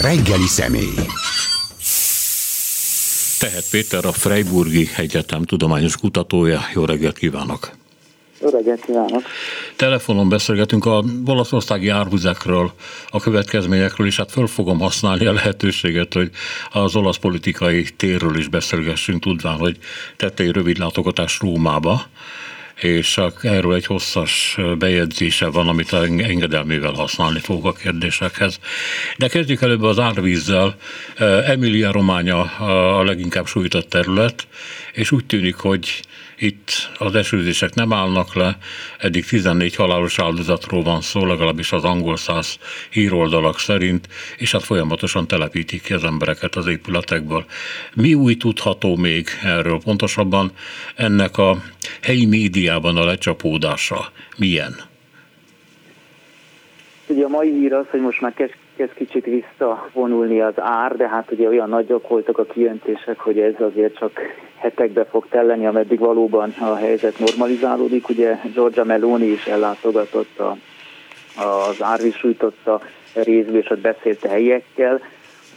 reggeli személy. Tehet Péter a Freiburgi Egyetem tudományos kutatója. Jó reggelt kívánok! Jó reggelt kívánok! Telefonon beszélgetünk a olaszországi árvizekről, a következményekről, és hát föl fogom használni a lehetőséget, hogy az olasz politikai térről is beszélgessünk, tudván, hogy tette egy rövid látogatás Rómába, és erről egy hosszas bejegyzése van, amit engedelmével használni fogok a kérdésekhez. De kezdjük előbb az árvízzel. Emilia Románya a leginkább sújtott terület, és úgy tűnik, hogy itt az esőzések nem állnak le, eddig 14 halálos áldozatról van szó, legalábbis az angol száz híroldalak szerint, és hát folyamatosan telepítik ki az embereket az épületekből. Mi új tudható még erről? Pontosabban ennek a helyi médiában a lecsapódása milyen? Ugye a mai hír az, hogy most már kezd, kezd kicsit visszavonulni az ár, de hát ugye olyan nagyok voltak a kijöntések, hogy ez azért csak hetekbe fog telleni, ameddig valóban a helyzet normalizálódik. Ugye Giorgia Meloni is ellátogatott a, az árvíz sújtotta részbe, és ott beszélt a helyiekkel.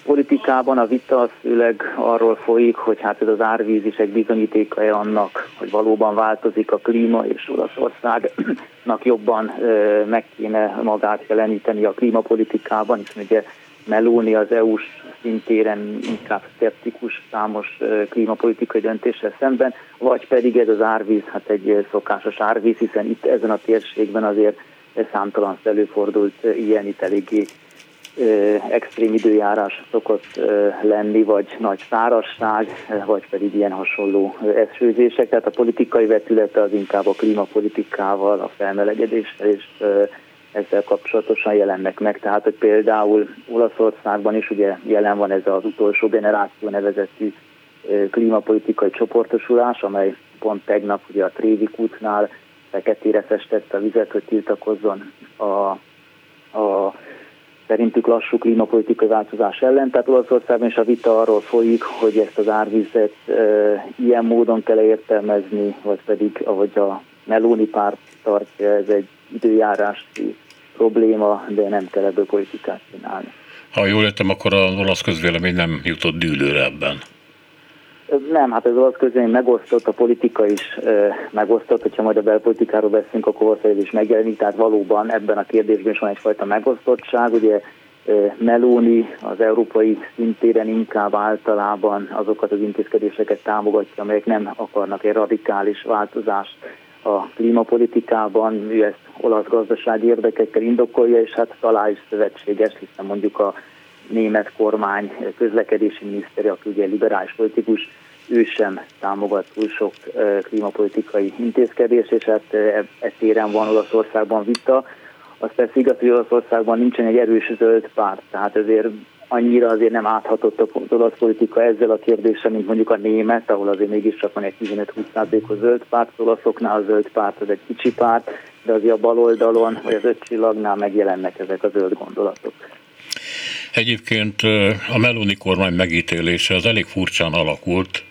Politikában a vita az főleg arról folyik, hogy hát ez az árvíz is egy bizonyítéka annak, hogy valóban változik a klíma, és Olaszországnak jobban meg kéne magát jeleníteni a klímapolitikában, hiszen ugye Meloni az EU-s szintéren inkább szeptikus számos klímapolitikai döntéssel szemben, vagy pedig ez az árvíz, hát egy szokásos árvíz, hiszen itt ezen a térségben azért számtalan előfordult ilyen itt eléggé extrém időjárás szokott lenni, vagy nagy szárazság, vagy pedig ilyen hasonló esőzések. Tehát a politikai vetülete az inkább a klímapolitikával, a felmelegedéssel és ezzel kapcsolatosan jelennek meg. Tehát, hogy például Olaszországban is ugye jelen van ez az utolsó generáció nevezetű klímapolitikai csoportosulás, amely pont tegnap ugye a Trévi útnál feketére festette a vizet, hogy tiltakozzon a, a szerintük lassú klímapolitikai változás ellen. Tehát Olaszországban is a vita arról folyik, hogy ezt az árvizet e, ilyen módon kell értelmezni, vagy pedig, ahogy a Meloni párt tartja, ez egy időjárási probléma, de nem kell ebből politikát csinálni. Ha jól értem, akkor az olasz közvélemény nem jutott dűlőre ebben. Nem, hát az olasz közvélemény megosztott, a politika is megosztott, hogyha majd a belpolitikáról beszélünk, akkor valószínűleg is megjelenik, tehát valóban ebben a kérdésben is van egyfajta megosztottság. Ugye Meloni az európai szintéren inkább általában azokat az intézkedéseket támogatja, amelyek nem akarnak egy radikális változást a klímapolitikában, ő ezt olasz gazdasági érdekekkel indokolja, és hát talán is szövetséges, hiszen mondjuk a német kormány közlekedési miniszteri, aki ugye liberális politikus, ő sem támogat túl sok klímapolitikai intézkedés, és hát e, e téren van Olaszországban vita. Az persze igaz, hogy Olaszországban nincsen egy erős zöld párt, tehát ezért annyira azért nem áthatott az olasz politika ezzel a kérdéssel, mint mondjuk a német, ahol azért mégiscsak van egy 15-20%-os zöld párt, az olaszoknál a zöld párt az egy kicsi párt, de azért a bal oldalon, vagy az öt csillagnál megjelennek ezek a zöld gondolatok. Egyébként a Meloni kormány megítélése az elég furcsán alakult.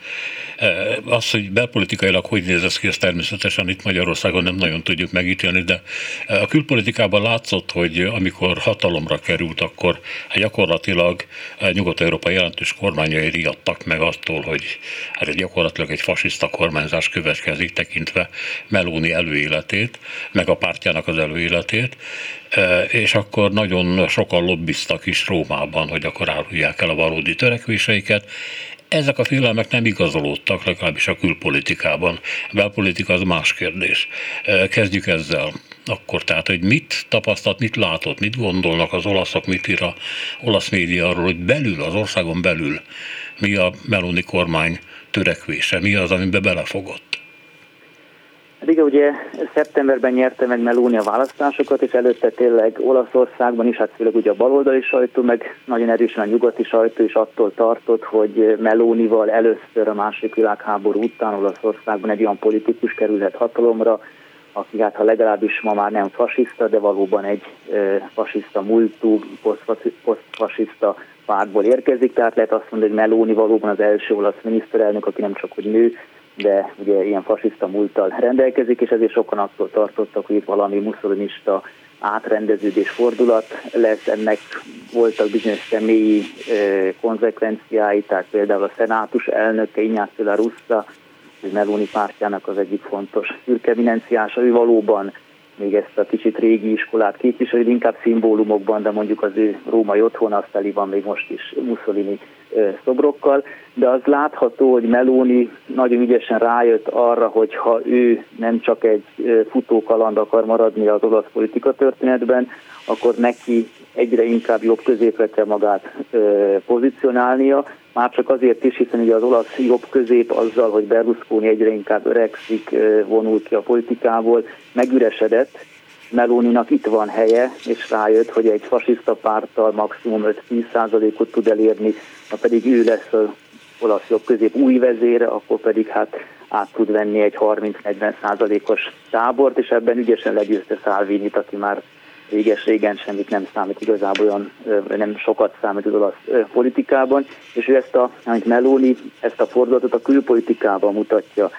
Az, hogy belpolitikailag hogy néz ez ki, ezt természetesen itt Magyarországon nem nagyon tudjuk megítélni, de a külpolitikában látszott, hogy amikor hatalomra került, akkor gyakorlatilag Nyugat-Európa jelentős kormányai riadtak meg attól, hogy hát gyakorlatilag egy fasiszta kormányzás következik, tekintve Meloni előéletét, meg a pártjának az előéletét, és akkor nagyon sokan lobbiztak is Rómában, hogy akkor árulják el a valódi törekvéseiket. Ezek a félelmek nem igazolódtak, legalábbis a külpolitikában. A belpolitika az más kérdés. Kezdjük ezzel akkor tehát, hogy mit tapasztalt, mit látott, mit gondolnak az olaszok, mit ír a olasz média arról, hogy belül, az országon belül mi a Meloni kormány törekvése, mi az, amiben belefogott. Hát igen, ugye szeptemberben nyerte meg Meloni a választásokat, és előtte tényleg Olaszországban is, hát főleg ugye a baloldali sajtó, meg nagyon erősen a nyugati sajtó is attól tartott, hogy Melónival először a második világháború után Olaszországban egy olyan politikus kerülhet hatalomra, aki hát ha legalábbis ma már nem fasiszta, de valóban egy fasiszta múltú, posztfasiszta pártból érkezik, tehát lehet azt mondani, hogy Meloni valóban az első olasz miniszterelnök, aki nem csak hogy nő, de ugye ilyen fasiszta múlttal rendelkezik, és ezért sokan attól tartottak, hogy itt valami muszolinista átrendeződés fordulat lesz, ennek voltak bizonyos személyi konzekvenciái, tehát például a szenátus elnöke Ignacio La Russa, Meloni pártjának az egyik fontos szürkeminenciása, ő valóban még ezt a kicsit régi iskolát képviseli, inkább szimbólumokban, de mondjuk az ő római otthon az van még most is Mussolini szobrokkal, de az látható, hogy Meloni nagyon ügyesen rájött arra, hogy ha ő nem csak egy futókaland akar maradni az olasz politika történetben, akkor neki egyre inkább jobb középre kell magát pozícionálnia, már csak azért is, hiszen ugye az olasz jobb közép azzal, hogy Berlusconi egyre inkább öregszik, vonul ki a politikából, megüresedett, Melóninak itt van helye, és rájött, hogy egy fasiszta párttal maximum 5-10%-ot tud elérni, ha pedig ő lesz az olasz jobb közép új vezére, akkor pedig hát át tud venni egy 30-40%-os tábort, és ebben ügyesen legyőzte Szálvinit, aki már réges-régen semmit nem számít igazából olyan, nem sokat számít az olasz politikában, és ő ezt a, amit Meloni, ezt a fordulatot a külpolitikában mutatja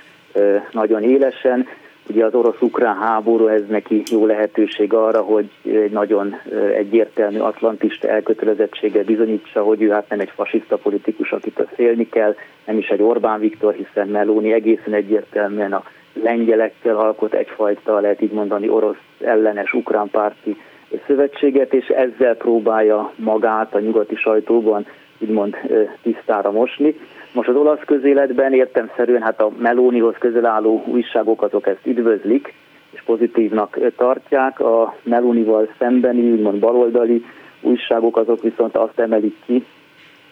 nagyon élesen, Ugye az orosz-ukrán háború ez neki jó lehetőség arra, hogy egy nagyon egyértelmű atlantista elkötelezettsége bizonyítsa, hogy ő hát nem egy fasiszta politikus, akit félni kell, nem is egy Orbán Viktor, hiszen Meloni egészen egyértelműen a lengyelekkel alkot egyfajta, lehet így mondani, orosz ellenes ukrán párti szövetséget, és ezzel próbálja magát a nyugati sajtóban úgymond tisztára mosni. Most az olasz közéletben értemszerűen hát a Melónihoz közel álló újságok azok ezt üdvözlik, és pozitívnak tartják. A Melónival szembeni, úgymond baloldali újságok azok viszont azt emelik ki,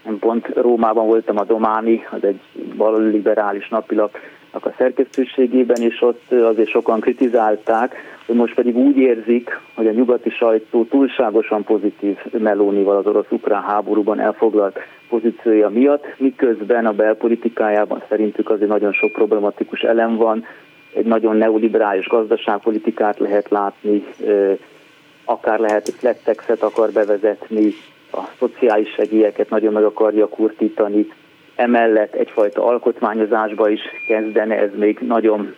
én pont Rómában voltam a Dománi, az egy balliberális napilapnak a szerkesztőségében, és ott azért sokan kritizálták, hogy most pedig úgy érzik, hogy a nyugati sajtó túlságosan pozitív Melónival az orosz-ukrán háborúban elfoglalt pozíciója miatt, miközben a belpolitikájában szerintük azért nagyon sok problematikus elem van, egy nagyon neoliberális gazdaságpolitikát lehet látni, akár lehet, hogy flat akar bevezetni, a szociális segélyeket nagyon meg akarja kurtítani, emellett egyfajta alkotmányozásba is kezdene, ez még nagyon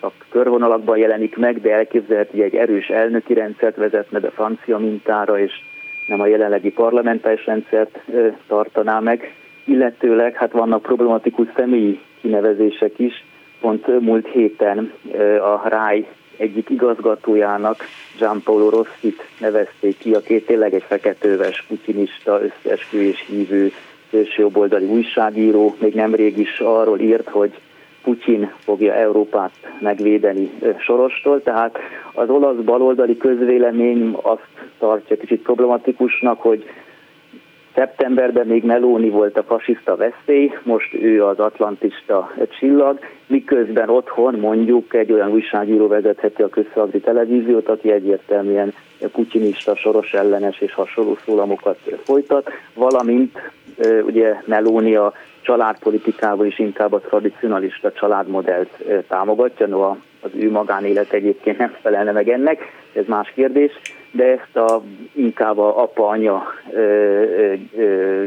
csak körvonalakban jelenik meg, de elképzelhető, hogy egy erős elnöki rendszert vezetne be francia mintára, és nem a jelenlegi parlamentáris rendszert tartaná meg. Illetőleg hát vannak problematikus személyi kinevezések is. Pont múlt héten a RAI egyik igazgatójának, Gianpaolo Rossit nevezték ki, aki tényleg egy feketőves, putinista, összeesküvés hívő, szélsőjobboldali újságíró, még nemrég is arról írt, hogy Putyin fogja Európát megvédeni Sorostól, tehát az olasz baloldali közvélemény azt tartja kicsit problematikusnak, hogy Szeptemberben még Meloni volt a fasiszta veszély, most ő az atlantista csillag, miközben otthon mondjuk egy olyan újságíró vezetheti a közszolgálati televíziót, aki egyértelműen putinista, soros ellenes és hasonló szólamokat folytat, valamint ugye Meloni a családpolitikával is inkább a tradicionalista családmodellt támogatja, no az ő magánélet egyébként nem felelne meg ennek, ez más kérdés, de ezt a, inkább a apa-anya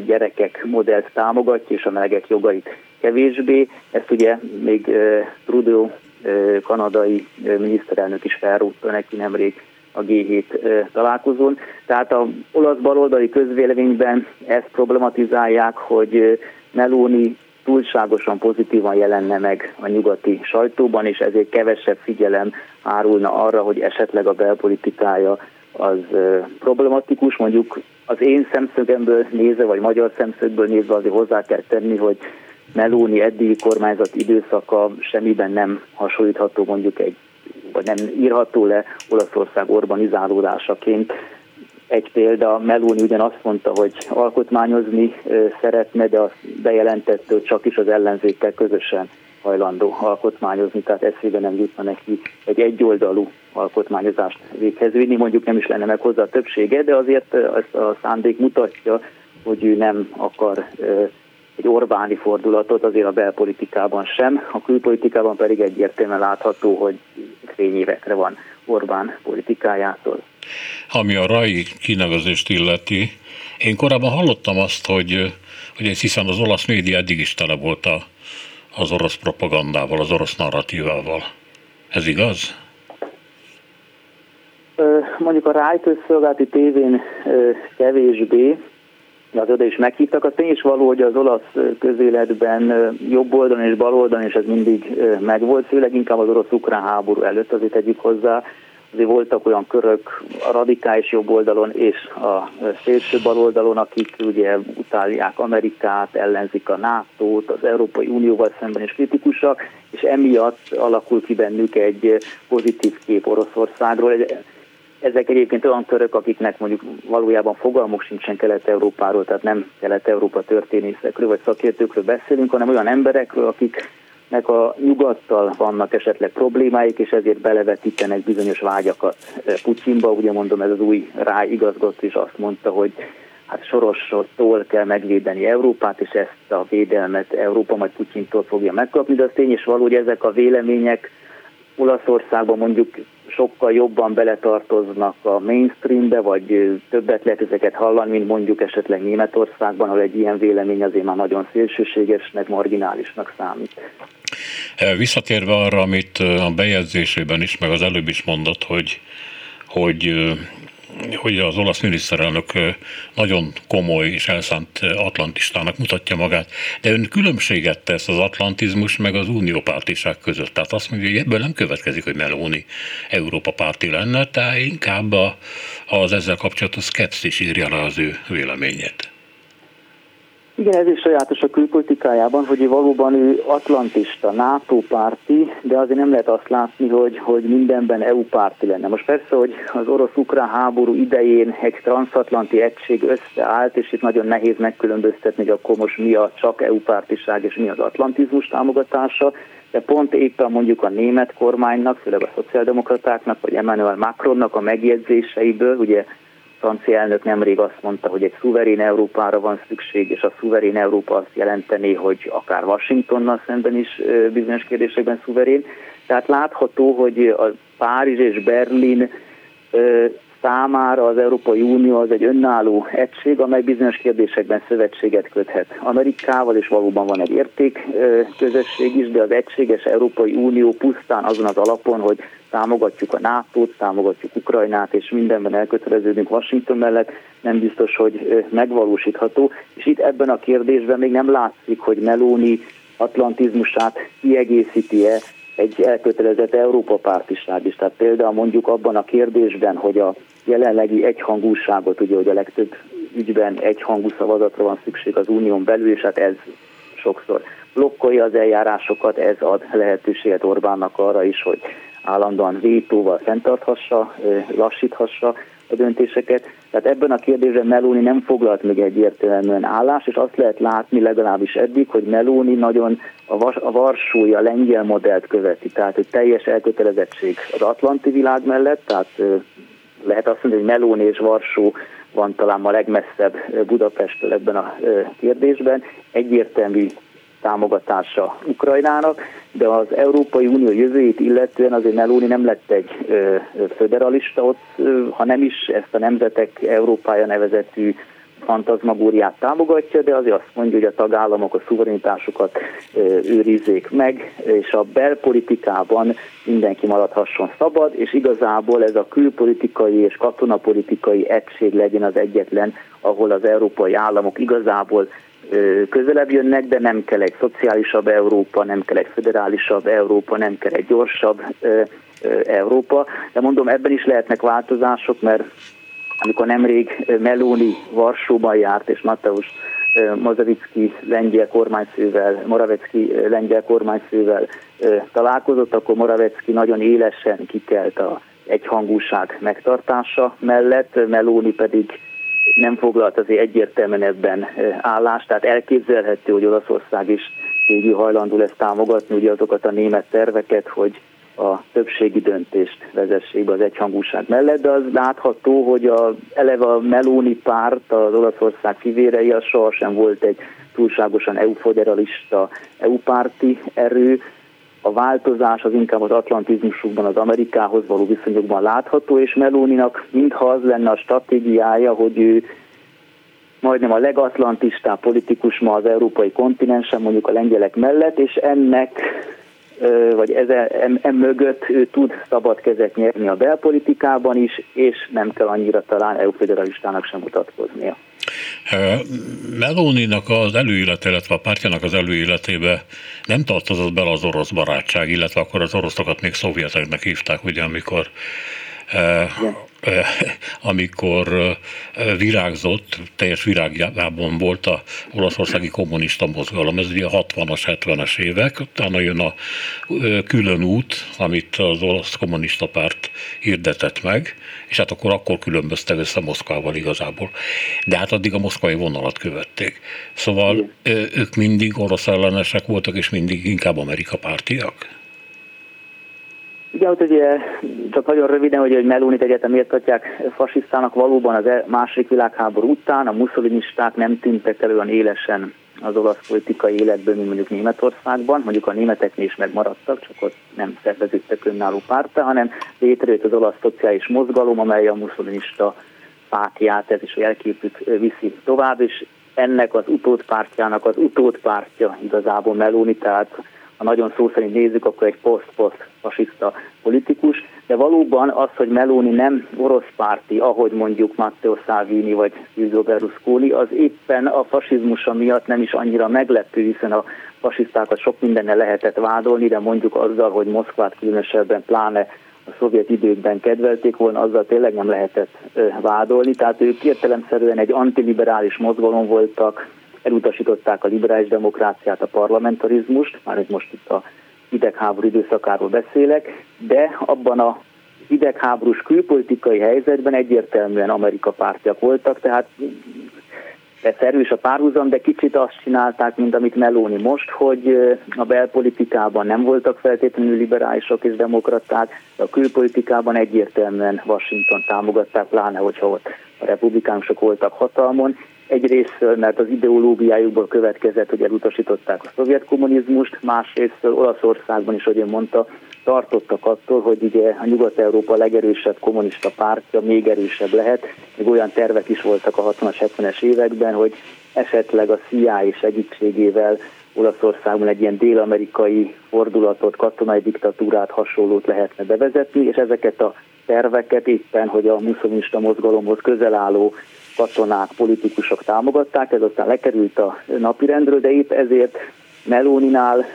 gyerekek modellt támogatja, és a melegek jogait kevésbé. Ezt ugye még Trudeau kanadai miniszterelnök is felrúgta neki nemrég a G7 találkozón. Tehát a olasz baloldali közvéleményben ezt problematizálják, hogy Meloni túlságosan pozitívan jelenne meg a nyugati sajtóban, és ezért kevesebb figyelem árulna arra, hogy esetleg a belpolitikája az problematikus. Mondjuk az én szemszögemből nézve, vagy magyar szemszögből nézve azért hozzá kell tenni, hogy Meloni eddigi kormányzat időszaka semmiben nem hasonlítható mondjuk egy, vagy nem írható le Olaszország urbanizálódásaként. Egy példa, Meloni ugyan azt mondta, hogy alkotmányozni szeretne, de azt bejelentette, hogy csak is az ellenzékkel közösen hajlandó alkotmányozni, tehát eszébe nem jutna neki egy egyoldalú alkotmányozást véghez vinni, mondjuk nem is lenne meg hozzá a többsége, de azért ezt a szándék mutatja, hogy ő nem akar egy Orbáni fordulatot azért a belpolitikában sem, a külpolitikában pedig egyértelműen látható, hogy fényévekre van Orbán politikájától. Ami a RAI kinevezést illeti, én korábban hallottam azt, hogy, hogy ez hiszen az olasz média eddig is tele volt a az orosz propagandával, az orosz narratívával. Ez igaz? Mondjuk a rájtőszolgálati tévén kevésbé, az oda is meghívtak. A tény is való, hogy az olasz közéletben jobb oldalon és bal oldalon, és ez mindig megvolt, főleg inkább az orosz-ukrán háború előtt, azért tegyük hozzá, azért voltak olyan körök a radikális jobb oldalon és a szélső bal oldalon, akik ugye utálják Amerikát, ellenzik a NATO-t, az Európai Unióval szemben is kritikusak, és emiatt alakul ki bennük egy pozitív kép Oroszországról. Ezek egyébként olyan körök, akiknek mondjuk valójában fogalmuk sincsen Kelet-Európáról, tehát nem Kelet-Európa történészekről vagy szakértőkről beszélünk, hanem olyan emberekről, akiknek a nyugattal vannak esetleg problémáik, és ezért belevetítenek bizonyos vágyakat Putyinba. Ugye mondom, ez az új ráigazgató is azt mondta, hogy hát Sorosottól kell megvédeni Európát, és ezt a védelmet Európa majd Putyintól fogja megkapni, de az tény is való, hogy ezek a vélemények Olaszországban mondjuk sokkal jobban beletartoznak a mainstreambe, vagy többet lehet ezeket hallani, mint mondjuk esetleg Németországban, ahol egy ilyen vélemény azért már nagyon szélsőségesnek, marginálisnak számít. Visszatérve arra, amit a bejegyzésében is, meg az előbb is mondott, hogy, hogy hogy az olasz miniszterelnök nagyon komoly és elszánt atlantistának mutatja magát, de ön különbséget tesz az atlantizmus meg az uniópártiság között. Tehát azt mondja, hogy ebből nem következik, hogy Meloni Európa párti lenne, tehát inkább az ezzel kapcsolatos szkepszis írja le az ő véleményét. Igen, ez is sajátos a külpolitikájában, hogy valóban ő atlantista, NATO párti, de azért nem lehet azt látni, hogy, hogy mindenben EU párti lenne. Most persze, hogy az orosz-ukrán háború idején egy transatlanti egység összeállt, és itt nagyon nehéz megkülönböztetni, hogy akkor most mi a csak EU pártiság és mi az atlantizmus támogatása, de pont éppen mondjuk a német kormánynak, főleg a szociáldemokratáknak, vagy Emmanuel Macronnak a megjegyzéseiből, ugye francia elnök nemrég azt mondta, hogy egy szuverén Európára van szükség, és a szuverén Európa azt jelenteni, hogy akár Washingtonnal szemben is bizonyos kérdésekben szuverén. Tehát látható, hogy a Párizs és Berlin számára az Európai Unió az egy önálló egység, amely bizonyos kérdésekben szövetséget köthet Amerikával, és valóban van egy érték közösség is, de az egységes Európai Unió pusztán azon az alapon, hogy támogatjuk a NATO-t, támogatjuk Ukrajnát, és mindenben elköteleződünk Washington mellett, nem biztos, hogy megvalósítható. És itt ebben a kérdésben még nem látszik, hogy Meloni atlantizmusát kiegészíti-e egy elkötelezett Európa pártiság is. Tehát például mondjuk abban a kérdésben, hogy a jelenlegi egyhangúságot, ugye, hogy a legtöbb ügyben egyhangú szavazatra van szükség az unión belül, és hát ez sokszor blokkolja az eljárásokat, ez ad lehetőséget Orbánnak arra is, hogy állandóan vétóval fenntarthassa, lassíthassa a döntéseket. Tehát ebben a kérdésben Meloni nem foglalt még egyértelműen állást, és azt lehet látni legalábbis eddig, hogy Meloni nagyon a, vas, a Varsói, a lengyel modellt követi, tehát hogy teljes elkötelezettség az atlanti világ mellett, tehát lehet azt mondani, hogy Meloni és Varsó van talán a legmesszebb Budapesttől ebben a kérdésben. Egyértelmű támogatása Ukrajnának, de az Európai Unió jövőjét illetően azért Meloni nem lett egy föderalista ott, ha nem is ezt a Nemzetek Európája nevezetű fantazmagóriát támogatja, de azért azt mondja, hogy a tagállamok a szuverenitásukat őrizzék meg, és a belpolitikában mindenki maradhasson szabad, és igazából ez a külpolitikai és katonapolitikai egység legyen az egyetlen, ahol az európai államok igazából közelebb jönnek, de nem kell egy szociálisabb Európa, nem kell egy federálisabb Európa, nem kell egy gyorsabb Európa. De mondom, ebben is lehetnek változások, mert amikor nemrég Meloni Varsóban járt, és Mateusz Mazavicki lengyel kormányfővel, Moravecki lengyel kormányfővel találkozott, akkor Moravecki nagyon élesen kikelt a egyhangúság megtartása mellett, Meloni pedig nem foglalt azért egyértelműen ebben állást, tehát elképzelhető, hogy Olaszország is végül hajlandó lesz támogatni ugye azokat a német terveket, hogy a többségi döntést vezessék be az egyhangúság mellett, de az látható, hogy a, eleve a Meloni párt, az Olaszország fivérei, az sohasem volt egy túlságosan EU-federalista, EU-párti erő, a változás az inkább az atlantizmusukban, az Amerikához való viszonyokban látható, és Melóninak mintha az lenne a stratégiája, hogy ő majdnem a legatlantistább politikus ma az európai kontinensen, mondjuk a lengyelek mellett, és ennek vagy ez em, em mögött ő tud szabad kezet nyerni a belpolitikában is, és nem kell annyira talán EU federalistának sem mutatkoznia. Melóninak az előélete, illetve a pártjának az előéletébe nem tartozott bele az orosz barátság, illetve akkor az oroszokat még szovjeteknek hívták, ugye, amikor igen. Amikor virágzott, teljes virágjában volt a olaszországi kommunista mozgalom. Ez ugye a 60-as, 70-es évek, utána jön a külön út, amit az olasz kommunista párt hirdetett meg, és hát akkor akkor különböztek össze Moszkvával igazából. De hát addig a moszkvai vonalat követték. Szóval ők mindig orosz ellenesek voltak, és mindig inkább Amerika pártiak? Igen, hogy ugye, csak nagyon röviden, hogy, hogy Melunit egyetem miért tartják fasisztának valóban az e- második világháború után, a muszolinisták nem tűntek el olyan élesen az olasz politikai életből, mint mondjuk Németországban, mondjuk a németeknél is megmaradtak, csak ott nem szerveződtek önálló párta, hanem létrejött az olasz szociális mozgalom, amely a muszolinista pártját, ez is a jelképük viszi tovább, és ennek az utódpártjának az utódpártja igazából Meloni, tehát ha nagyon szó szerint nézzük, akkor egy poszt-poszt fasiszta politikus, de valóban az, hogy Meloni nem orosz párti, ahogy mondjuk Matteo Salvini vagy Silvio Berlusconi, az éppen a fasizmusa miatt nem is annyira meglepő, hiszen a fasisztákat sok mindennel lehetett vádolni, de mondjuk azzal, hogy Moszkvát különösebben pláne a szovjet időkben kedvelték volna, azzal tényleg nem lehetett vádolni. Tehát ők értelemszerűen egy antiliberális mozgalom voltak, elutasították a liberális demokráciát, a parlamentarizmust, már ez most itt a hidegháború időszakáról beszélek, de abban a hidegháborús külpolitikai helyzetben egyértelműen Amerika pártjak voltak, tehát ez erős a párhuzam, de kicsit azt csinálták, mint amit Meloni most, hogy a belpolitikában nem voltak feltétlenül liberálisok és demokraták, de a külpolitikában egyértelműen Washington támogatták, pláne hogyha ott a republikánusok voltak hatalmon, Egyrészt, mert az ideológiájukból következett, hogy elutasították a szovjet kommunizmust, másrészt Olaszországban is, ahogy ön mondta, tartottak attól, hogy ugye a Nyugat-Európa legerősebb kommunista pártja még erősebb lehet. Még olyan tervek is voltak a 60-as, 70-es években, hogy esetleg a CIA segítségével Olaszországban egy ilyen dél-amerikai fordulatot, katonai diktatúrát hasonlót lehetne bevezetni, és ezeket a terveket éppen, hogy a muszlimista mozgalomhoz közel álló katonák, politikusok támogatták, ez aztán lekerült a napirendről, de épp ezért Melóninál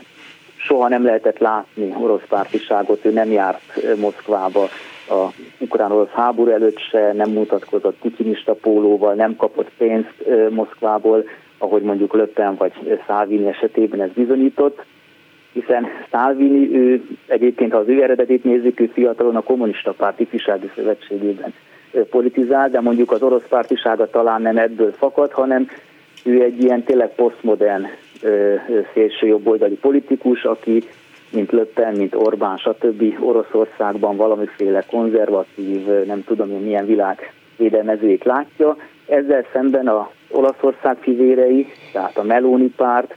soha nem lehetett látni orosz pártiságot, ő nem járt Moszkvába a ukrán-orosz háború előtt se, nem mutatkozott putinista pólóval, nem kapott pénzt Moszkvából, ahogy mondjuk Löppen vagy Szálvini esetében ez bizonyított, hiszen Szálvini, ő egyébként, ha az ő eredetét nézzük, ő fiatalon a kommunista párt ifjúsági szövetségében politizál, de mondjuk az orosz pártisága talán nem ebből fakad, hanem ő egy ilyen tényleg posztmodern szélső jobboldali politikus, aki mint Löppen, mint Orbán, stb. Oroszországban valamiféle konzervatív, nem tudom én milyen világ védelmezőjét látja. Ezzel szemben a Olaszország fivérei, tehát a Meloni párt,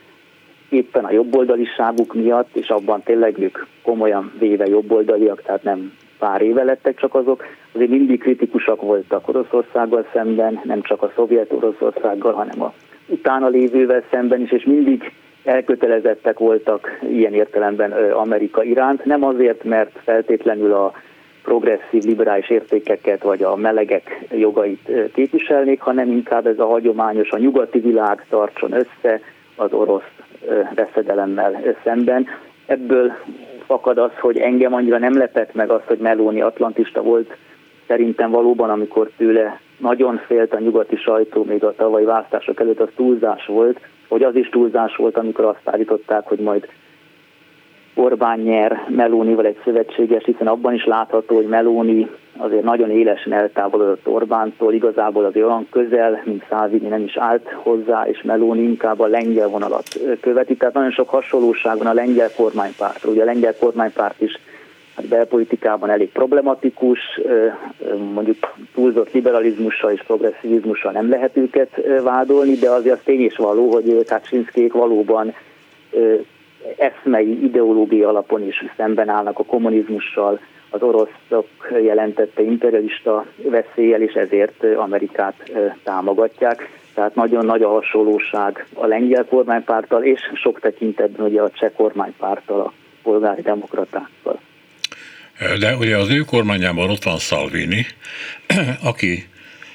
éppen a jobboldaliságuk miatt, és abban tényleg ők komolyan véve jobboldaliak, tehát nem pár éve lettek csak azok, azért mindig kritikusak voltak Oroszországgal szemben, nem csak a szovjet Oroszországgal, hanem a utána lévővel szemben is, és mindig elkötelezettek voltak ilyen értelemben Amerika iránt. Nem azért, mert feltétlenül a progresszív liberális értékeket vagy a melegek jogait képviselnék, hanem inkább ez a hagyományos, a nyugati világ tartson össze az orosz veszedelemmel szemben. Ebből fakad az, hogy engem annyira nem lepett meg az, hogy Meloni atlantista volt, szerintem valóban, amikor tőle nagyon félt a nyugati sajtó még a tavalyi választások előtt, az túlzás volt, hogy az is túlzás volt, amikor azt állították, hogy majd Orbán nyer Melónival egy szövetséges, hiszen abban is látható, hogy Meloni azért nagyon élesen eltávolodott Orbántól, igazából az olyan közel, mint Szálvini nem is állt hozzá, és Meloni inkább a lengyel vonalat követi. Tehát nagyon sok hasonlóság van a lengyel kormánypárt. Ugye a lengyel kormánypárt is hát belpolitikában elég problematikus, mondjuk túlzott liberalizmussal és progresszivizmussal nem lehet őket vádolni, de azért az tény is való, hogy Kaczynszkék valóban eszmei, ideológiai alapon is szemben állnak a kommunizmussal, az oroszok jelentette imperialista veszélyel, és ezért Amerikát támogatják. Tehát nagyon nagy a hasonlóság a lengyel kormánypárttal, és sok tekintetben ugye a cseh kormánypárttal, a polgári demokratákkal. De ugye az ő kormányában ott van Salvini, aki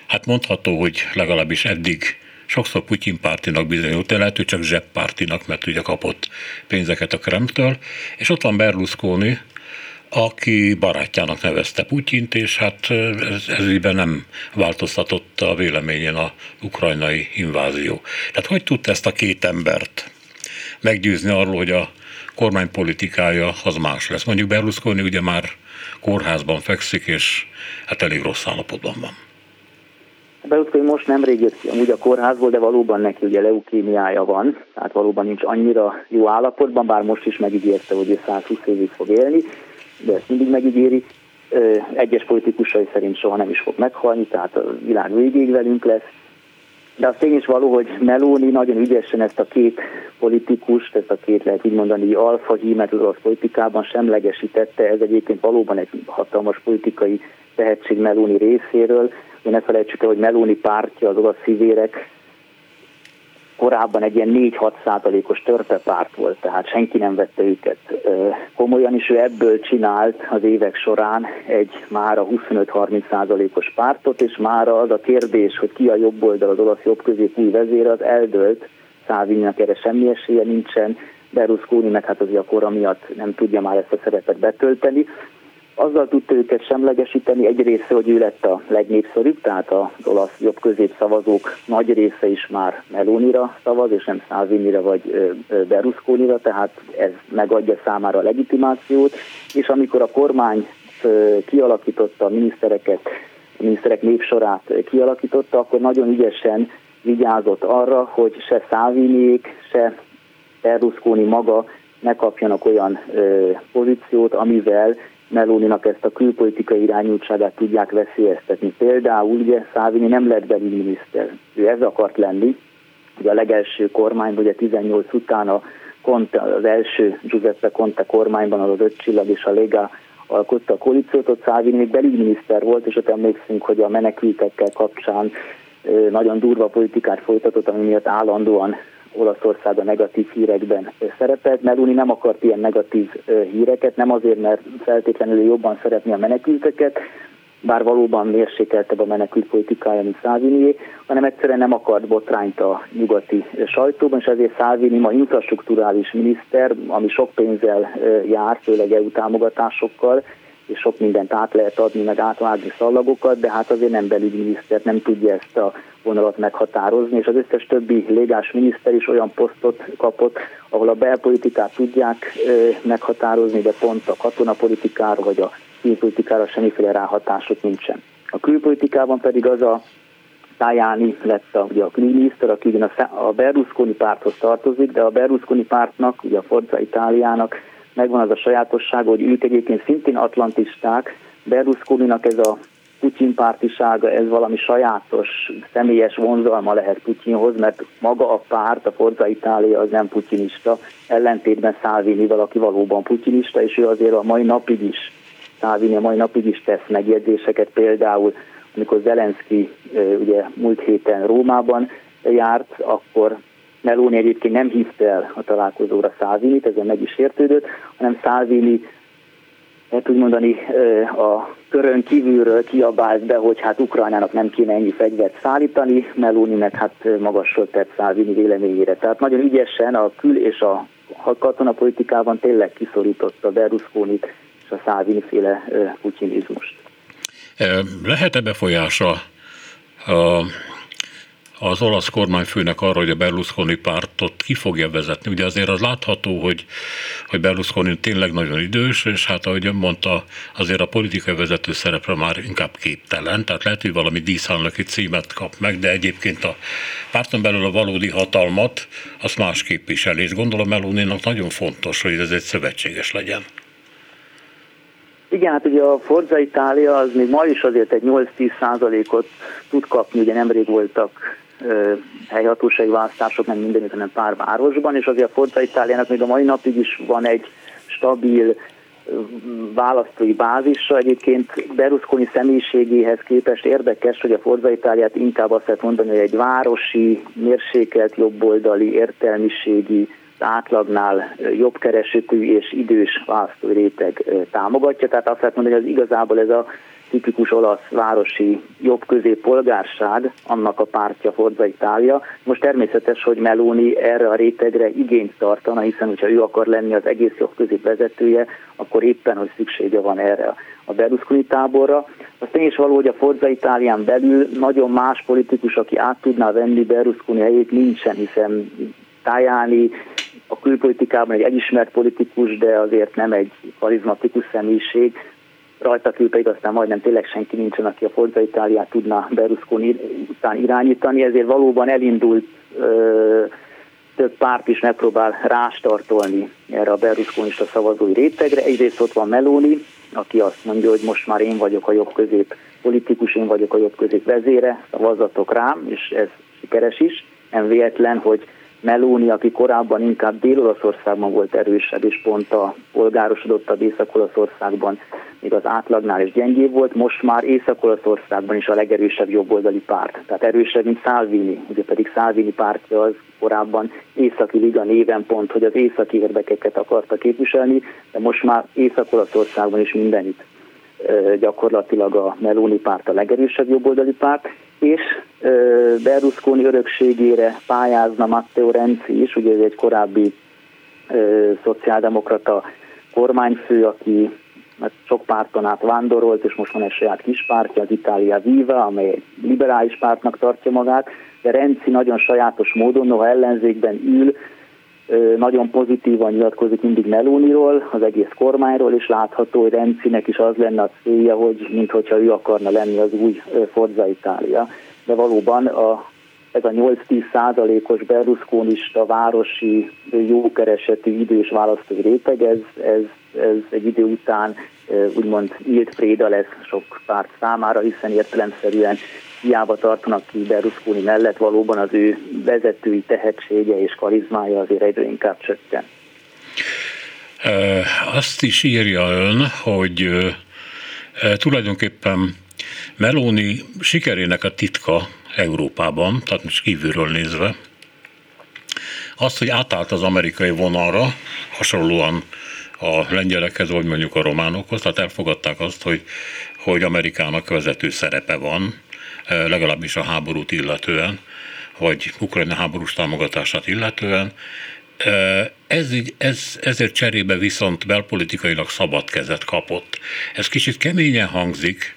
hát mondható, hogy legalábbis eddig sokszor Putyin pártinak bizonyult, de lehet, hogy csak zseppártinak, mert ugye kapott pénzeket a Kremtől, és ott van Berlusconi, aki barátjának nevezte Putyint, és hát ez, ez nem változtatott a véleményén a ukrajnai invázió. Tehát hogy tudta ezt a két embert meggyőzni arról, hogy a kormány politikája az más lesz? Mondjuk Berlusconi ugye már kórházban fekszik, és hát elég rossz állapotban van. Berlusconi most nemrég jött ki amúgy a kórházból, de valóban neki ugye leukémiája van, tehát valóban nincs annyira jó állapotban, bár most is megígérte, hogy ő 120 évig fog élni, de ezt mindig megígéri. Egyes politikusai szerint soha nem is fog meghalni, tehát a világ végéig velünk lesz. De az tény is való, hogy Meloni nagyon ügyesen ezt a két politikust, ezt a két lehet így mondani alfa hímet az orosz politikában semlegesítette. Ez egyébként valóban egy hatalmas politikai tehetség Meloni részéről. Ne felejtsük el, hogy Meloni pártja, az olasz szívérek korábban egy ilyen 4-6 százalékos törpepárt volt, tehát senki nem vette őket. Komolyan, és ő ebből csinált az évek során egy már a 25-30 százalékos pártot, és már az a kérdés, hogy ki a jobb oldal, az olasz jobb közép új vezér, az eldőlt, Szávinyak erre semmi esélye nincsen, Berlusconi meg hát azért a kora miatt nem tudja már ezt a szerepet betölteni, azzal tudta őket semlegesíteni, egy része, hogy ő lett a legnépszerűbb, tehát az olasz jobb közép szavazók nagy része is már Melonira szavaz, és nem Szávinira vagy Berlusconira, tehát ez megadja számára a legitimációt, és amikor a kormány kialakította a minisztereket, a miniszterek népsorát kialakította, akkor nagyon ügyesen vigyázott arra, hogy se Száviniék, se Berlusconi maga ne kapjanak olyan pozíciót, amivel Melóninak ezt a külpolitikai irányultságát tudják veszélyeztetni. Például ugye Szávini nem lett belügyminiszter, ő ez akart lenni, ugye a legelső kormányban, ugye 18 után a Conte, az első Giuseppe Conte kormányban az öt csillag és a Lega alkotta a koalíciót, ott Szávini még belügyminiszter volt, és ott emlékszünk, hogy a menekültekkel kapcsán nagyon durva politikát folytatott, ami miatt állandóan Olaszország a negatív hírekben szerepelt. Meloni nem akart ilyen negatív híreket, nem azért, mert feltétlenül jobban szeretné a menekülteket, bár valóban mérsékeltebb a menekült politikája, mint Szávinié, hanem egyszerűen nem akart botrányt a nyugati sajtóban, és ezért Szávini ma infrastruktúrális miniszter, ami sok pénzzel jár, főleg EU támogatásokkal, és sok mindent át lehet adni, meg átvágni szallagokat, de hát azért nem belügyminiszter, nem tudja ezt a vonalat meghatározni, és az összes többi légás miniszter is olyan posztot kapott, ahol a belpolitikát tudják meghatározni, de pont a katonapolitikára vagy a külpolitikára semmiféle ráhatások nincsen. A külpolitikában pedig az a Tajani lett a, ugye a külügyminiszter, aki a, a Berlusconi párthoz tartozik, de a Berlusconi pártnak, ugye a Forza Itáliának megvan az a sajátossága, hogy ők egyébként szintén atlantisták, Berlusconinak ez a Putyin pártisága, ez valami sajátos, személyes vonzalma lehet Putyinhoz, mert maga a párt, a Forza Itália az nem putyinista, ellentétben Salvini valaki valóban putyinista, és ő azért a mai napig is, Salvini a mai napig is tesz megjegyzéseket, például amikor Zelenszky ugye múlt héten Rómában járt, akkor Meloni egyébként nem hívta el a találkozóra Salvinit, ezen meg is értődött, hanem Salvini lehet úgy mondani, a körön kívülről kiabált be, hogy hát Ukrajnának nem kéne ennyi fegyvert szállítani, Meloni meg hát magasról tett Salvini véleményére. Tehát nagyon ügyesen a kül- és a katonapolitikában tényleg kiszorította Berlusconit és a Salvini féle putinizmust. Lehet-e befolyása a az olasz kormányfőnek arra, hogy a Berlusconi pártot ki fogja vezetni. Ugye azért az látható, hogy, hogy Berlusconi tényleg nagyon idős, és hát ahogy ön mondta, azért a politikai vezető szerepre már inkább képtelen, tehát lehet, hogy valami díszálnöki címet kap meg, de egyébként a párton belül a valódi hatalmat azt más képviseli, és gondolom Meloninak nagyon fontos, hogy ez egy szövetséges legyen. Igen, hát ugye a Forza Itália az még ma is azért egy 8-10 százalékot tud kapni, ugye nemrég voltak helyhatósági választások, nem mindenütt, hanem pár városban, és azért a Forza Itáliának még a mai napig is van egy stabil választói bázisa. Egyébként Berlusconi személyiségéhez képest érdekes, hogy a Forza Itáliát inkább azt lehet mondani, hogy egy városi, mérsékelt, jobboldali, értelmiségi átlagnál jobb keresetű és idős választói réteg támogatja. Tehát azt lehet mondani, hogy az igazából ez a tipikus olasz városi jobb-közép polgárság, annak a pártja Forza Italia. Most természetes, hogy Meloni erre a rétegre igényt tartana, hiszen hogyha ő akar lenni az egész jobb-közép vezetője, akkor éppen, hogy szüksége van erre a Berlusconi táborra. Az tény is való, hogy a Forza Itálián belül nagyon más politikus, aki át tudná venni Berlusconi helyét, nincsen, hiszen Tajani a külpolitikában egy elismert politikus, de azért nem egy karizmatikus személyiség, rajta kívül pedig aztán majdnem tényleg senki nincsen, aki a Forza Itáliát tudna Berlusconi után irányítani, ezért valóban elindult ö, több párt is megpróbál rástartolni erre a Berlusconista szavazói rétegre. Egyrészt ott van Meloni, aki azt mondja, hogy most már én vagyok a jobb közép politikus, én vagyok a jobb közép vezére, szavazatok rám, és ez sikeres is. Nem véletlen, hogy Meloni, aki korábban inkább Dél-Olaszországban volt erősebb, és pont a polgárosodottabb Észak-Olaszországban még az átlagnál is gyengébb volt, most már Észak-Olaszországban is a legerősebb jobboldali párt. Tehát erősebb, mint Salvini, ugye pedig Salvini pártja az korábban Északi Liga néven pont, hogy az északi érdekeket akarta képviselni, de most már Észak-Olaszországban is mindenit gyakorlatilag a Meloni párt a legerősebb jobboldali párt, és Berlusconi örökségére pályázna Matteo Renzi is, ugye egy korábbi szociáldemokrata kormányfő, aki mert sok párton át vándorolt, és most van egy saját kis pártja, az Italia Viva, amely egy liberális pártnak tartja magát, de Renzi nagyon sajátos módon, noha ellenzékben ül, nagyon pozitívan nyilatkozik mindig Melóniról, az egész kormányról, és látható, hogy Rencinek is az lenne a célja, hogy mintha ő akarna lenni az új Forza Itália. De valóban a, ez a 8-10 százalékos berlusconista városi jókeresetű idős választói réteg, ez, ez, ez egy idő után úgymond nyílt préda lesz sok párt számára, hiszen értelemszerűen hiába tartanak ki Berlusconi mellett, valóban az ő vezetői tehetsége és karizmája azért egyre inkább csökken. Azt is írja ön, hogy tulajdonképpen Meloni sikerének a titka Európában, tehát most kívülről nézve, azt, hogy átállt az amerikai vonalra, hasonlóan a lengyelekhez, vagy mondjuk a románokhoz, tehát elfogadták azt, hogy, hogy Amerikának vezető szerepe van, legalábbis a háborút illetően, vagy Ukrajna háborús támogatását illetően. Ez, ez, ezért cserébe viszont belpolitikailag szabad kezet kapott. Ez kicsit keményen hangzik,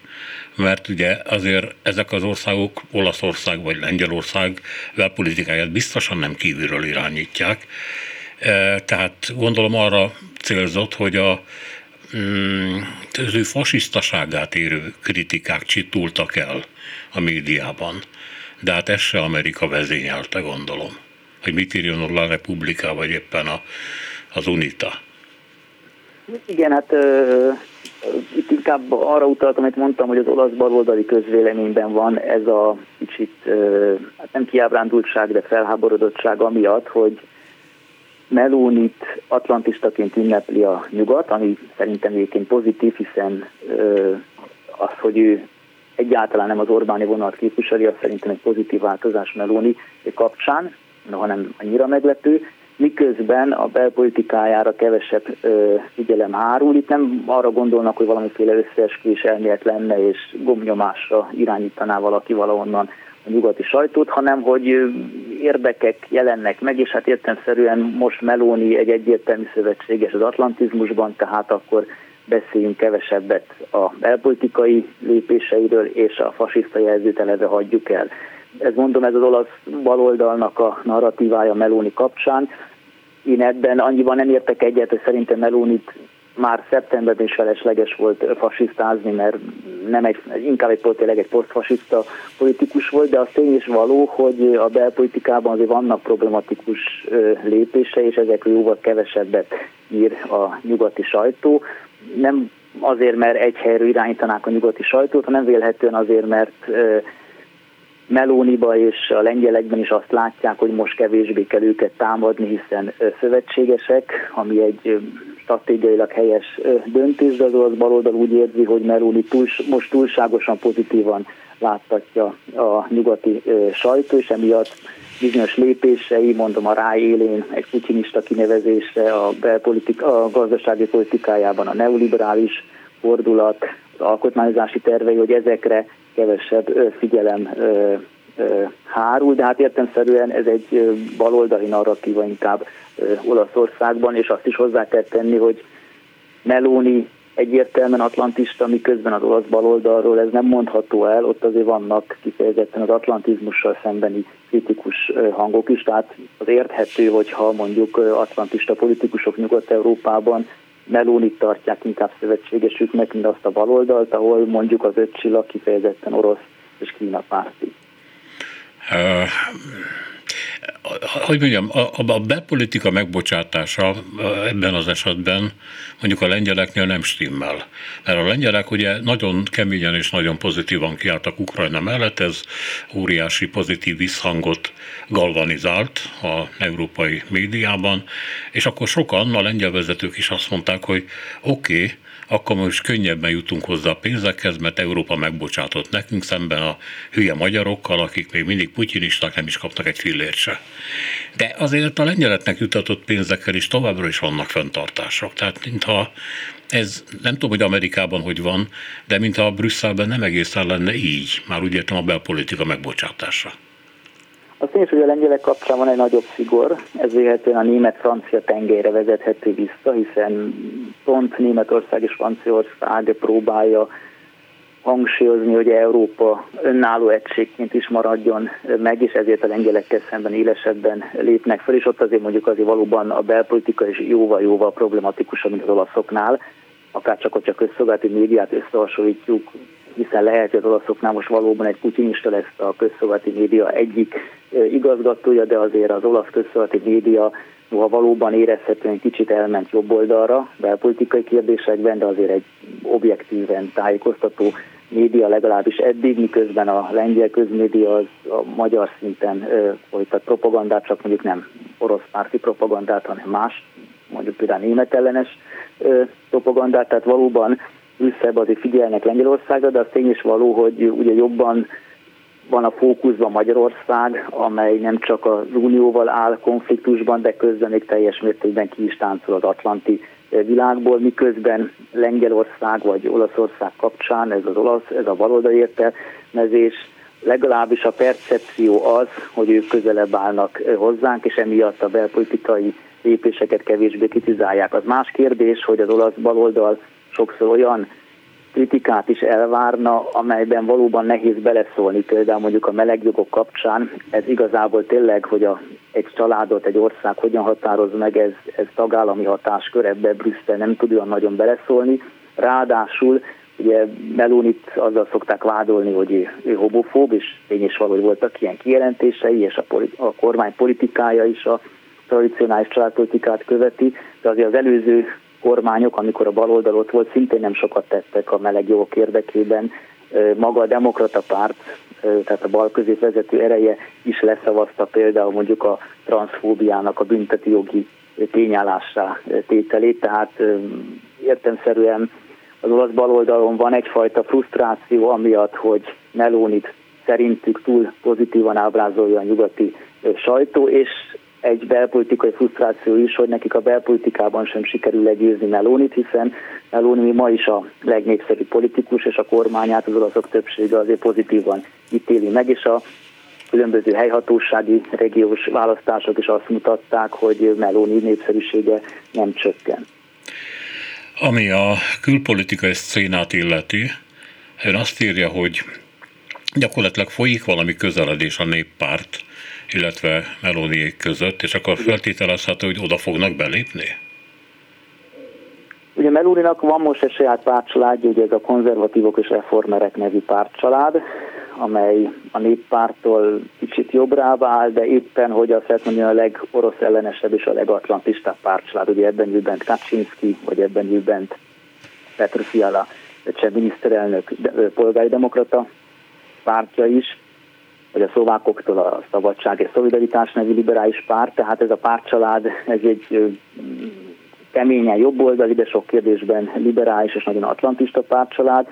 mert ugye azért ezek az országok, Olaszország vagy Lengyelország belpolitikáját biztosan nem kívülről irányítják. Tehát gondolom arra célzott, hogy a, mm, az ő fasisztaságát érő kritikák csitultak el a médiában. De hát ez se Amerika vezényelte, gondolom. Hogy mit írjon a La Repubblica, vagy éppen a, az UNITA. Igen, hát uh, itt inkább arra utaltam, amit mondtam, hogy az olasz baloldali közvéleményben van ez a kicsit, uh, hát nem kiábrándultság, de felháborodottság amiatt, hogy Melónit atlantistaként ünnepli a nyugat, ami szerintem egyébként pozitív, hiszen uh, az, hogy ő egyáltalán nem az Orbáni vonalat képviseli, az szerintem egy pozitív változás Meloni kapcsán, hanem annyira meglepő, miközben a belpolitikájára kevesebb ö, figyelem hárul. Itt nem arra gondolnak, hogy valamiféle összeesküvés elmélet lenne, és gomnyomásra irányítaná valaki valahonnan a nyugati sajtót, hanem hogy érdekek jelennek meg, és hát értelmszerűen most Meloni egy egyértelmű szövetséges az atlantizmusban, tehát akkor beszéljünk kevesebbet a belpolitikai lépéseiről, és a fasiszta jelzőt eleve hagyjuk el. Ez mondom, ez az olasz baloldalnak a narratívája Meloni kapcsán. Én ebben annyiban nem értek egyet, hogy szerintem Melonit már szeptemberben is felesleges volt fasisztázni, mert nem egy, inkább egy tényleg egy posztfasiszta politikus volt, de az tény is való, hogy a belpolitikában azért vannak problematikus lépése, és ezekről jóval kevesebbet ír a nyugati sajtó nem azért, mert egy helyről irányítanák a nyugati sajtót, hanem vélhetően azért, mert Melóniba és a lengyelekben is azt látják, hogy most kevésbé kell őket támadni, hiszen szövetségesek, ami egy stratégiailag helyes döntés, de az olasz baloldal úgy érzi, hogy Meloni túl, most túlságosan pozitívan láttatja a nyugati sajtó, és emiatt bizonyos lépései, mondom a ráélén egy putinista kinevezésre, a, belpolitika, a gazdasági politikájában a neoliberális fordulat, az alkotmányozási tervei, hogy ezekre kevesebb figyelem hárul, de hát értemszerűen ez egy baloldali narratíva inkább Olaszországban, és azt is hozzá kell tenni, hogy Meloni egyértelműen atlantista, miközben az olasz baloldalról ez nem mondható el, ott azért vannak kifejezetten az atlantizmussal szembeni kritikus hangok is, tehát az érthető, hogyha mondjuk atlantista politikusok Nyugat-Európában Melónit tartják inkább szövetségesüknek, mint azt a baloldalt, ahol mondjuk az öt csillag kifejezetten orosz és Kína párti. Hogy mondjam, a, a belpolitika megbocsátása ebben az esetben mondjuk a lengyeleknél nem stimmel. Mert a lengyelek ugye nagyon keményen és nagyon pozitívan kiálltak Ukrajna mellett, ez óriási pozitív visszhangot galvanizált a európai médiában, és akkor sokan, a lengyel vezetők is azt mondták, hogy oké, okay, akkor most könnyebben jutunk hozzá a pénzekhez, mert Európa megbocsátott nekünk szemben a hülye magyarokkal, akik még mindig putyinisták, nem is kapnak egy fillért se. De azért a lengyeleknek jutatott pénzekkel is továbbra is vannak fenntartások. Tehát mintha ez nem tudom, hogy Amerikában hogy van, de mintha Brüsszelben nem egészen lenne így, már úgy értem a belpolitika megbocsátása. Is, hogy a lengyelek kapcsán van egy nagyobb szigor, ez véletlenül a német-francia tengelyre vezethető vissza, hiszen pont Németország és Franciaország próbálja hangsúlyozni, hogy Európa önálló egységként is maradjon meg, és ezért a lengyelekkel szemben élesebben lépnek fel, és ott azért mondjuk azért valóban a belpolitika is jóval-jóval problematikusabb, mint az olaszoknál, akár csak, hogy a közszolgálati médiát összehasonlítjuk, hiszen lehet, hogy az olaszoknál most valóban egy putinista lesz a közszolgálati média egyik igazgatója, de azért az olasz közszolgálati média ha valóban érezhetően kicsit elment jobb oldalra belpolitikai kérdésekben, de azért egy objektíven tájékoztató média legalábbis eddig, miközben a lengyel közmédia az a magyar szinten folytat propagandát, csak mondjuk nem orosz párti propagandát, hanem más, mondjuk például német ellenes propagandát, tehát valóban összebb azért figyelnek Lengyelországra, de az tény is való, hogy ugye jobban van a fókuszban Magyarország, amely nem csak az Unióval áll konfliktusban, de közben még teljes mértékben ki is táncol az Atlanti világból, miközben Lengyelország vagy Olaszország kapcsán ez az olasz, ez a baloldali értelmezés, legalábbis a percepció az, hogy ők közelebb állnak hozzánk, és emiatt a belpolitikai lépéseket kevésbé kritizálják. Az más kérdés, hogy az olasz baloldal sokszor olyan kritikát is elvárna, amelyben valóban nehéz beleszólni, például mondjuk a melegjogok kapcsán, ez igazából tényleg, hogy a, egy családot, egy ország hogyan határoz meg, ez, ez tagállami hatáskör, ebbe Brüsszel nem tud olyan nagyon beleszólni. Ráadásul ugye Melonit azzal szokták vádolni, hogy ő, ő homofób, és tény is valahogy voltak ilyen kijelentései, és a, politi- a kormány politikája is a tradicionális családpolitikát követi, de azért az előző kormányok, amikor a baloldal ott volt, szintén nem sokat tettek a meleg jogok érdekében. Maga a demokrata párt, tehát a bal közép vezető ereje is leszavazta például mondjuk a transzfóbiának a bünteti jogi tényállásra tételét, tehát értemszerűen az olasz baloldalon van egyfajta frusztráció amiatt, hogy Melónit szerintük túl pozitívan ábrázolja a nyugati sajtó, és egy belpolitikai frusztráció is, hogy nekik a belpolitikában sem sikerül legyőzni Melónit, hiszen Meloni ma is a legnépszerűbb politikus, és a kormányát az olaszok többsége azért pozitívan ítéli meg, és a különböző helyhatósági régiós választások is azt mutatták, hogy Meloni népszerűsége nem csökken. Ami a külpolitikai szcénát illeti, ön azt írja, hogy gyakorlatilag folyik valami közeledés a néppárt illetve Meloniék között, és akkor feltételezhető, hogy oda fognak belépni? Ugye Melóninak van most egy saját pártcsaládja, ugye ez a konzervatívok és reformerek nevű pártcsalád, amely a néppártól kicsit jobbra áll, de éppen, hogy azt lehet mondani, a legorosz ellenesebb és a legatlantistább pártcsalád. Ugye ebben ül Kaczynski, vagy ebben ül bent Petr Fiala, cseh miniszterelnök, polgári demokrata pártja is vagy a szlovákoktól a Szabadság és Szolidaritás nevű liberális párt, tehát ez a pártcsalád, ez egy keményen jobboldali, de sok kérdésben liberális és nagyon atlantista pártcsalád.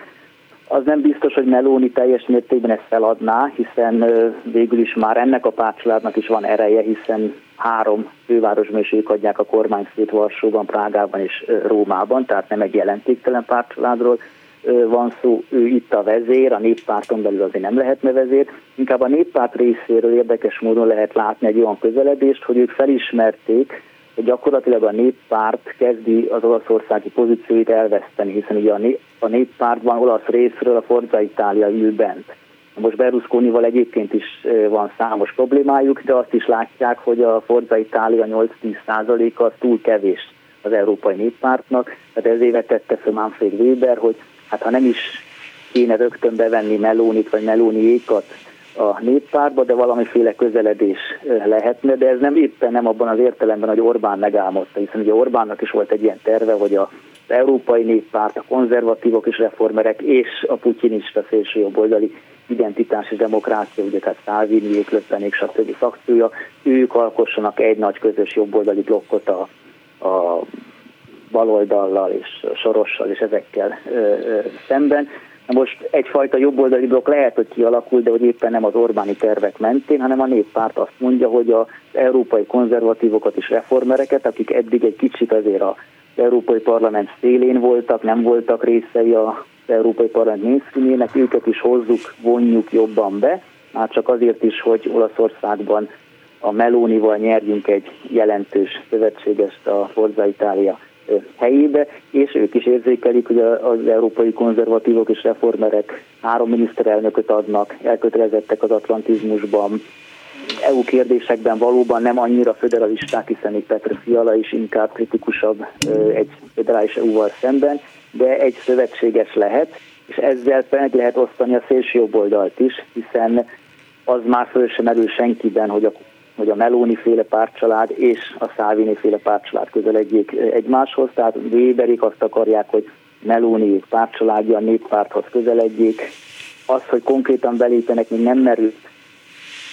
az nem biztos, hogy Meloni teljes mértékben ezt feladná, hiszen végül is már ennek a pártcsaládnak is van ereje, hiszen három fővárosban is ők adják a kormányszét Varsóban, Prágában és Rómában, tehát nem egy jelentéktelen pártcsaládról van szó, ő itt a vezér, a néppárton belül azért nem lehetne vezér. Inkább a néppárt részéről érdekes módon lehet látni egy olyan közeledést, hogy ők felismerték, hogy gyakorlatilag a néppárt kezdi az olaszországi pozícióit elveszteni, hiszen ugye a, nép, a néppártban olasz részről a Forza Itália ül bent. Most Berlusconival egyébként is van számos problémájuk, de azt is látják, hogy a Forza Itália 8-10 az túl kevés az Európai Néppártnak, tehát ez évet tette fel Manfred Weber, hogy hát ha nem is kéne rögtön bevenni Melónit vagy Melóniékat a néppártba, de valamiféle közeledés lehetne, de ez nem éppen nem abban az értelemben, hogy Orbán megálmodta, hiszen ugye Orbánnak is volt egy ilyen terve, hogy a az Európai Néppárt, a konzervatívok és reformerek és a putyinista szélsőjobboldali identitás és demokrácia, ugye tehát Szálvini, Löppenék, stb. frakciója, ők alkossanak egy nagy közös jobboldali blokkot a, a baloldallal és sorossal és ezekkel szemben. Na most egyfajta jobboldali blokk lehet, hogy kialakul, de hogy éppen nem az Orbáni tervek mentén, hanem a néppárt azt mondja, hogy az európai konzervatívokat és reformereket, akik eddig egy kicsit azért az Európai Parlament szélén voltak, nem voltak részei az Európai Parlament mainstreamjének, őket is hozzuk, vonjuk jobban be, már csak azért is, hogy Olaszországban a Melónival nyerjünk egy jelentős szövetségest a Forza Itália helyébe, és ők is érzékelik, hogy az európai konzervatívok és reformerek három miniszterelnököt adnak, elkötelezettek az atlantizmusban, EU kérdésekben valóban nem annyira föderalisták, hiszen itt Petr Fiala is inkább kritikusabb egy federális EU-val szemben, de egy szövetséges lehet, és ezzel meg lehet osztani a szélső oldalt is, hiszen az már föl sem merül senkiben, hogy a hogy a Meloni féle pártcsalád és a Szávini féle pártcsalád közeledjék egymáshoz, tehát Weberik azt akarják, hogy Meloni pártcsaládja a néppárthoz közeledjék. Az, hogy konkrétan belépjenek, még nem merült.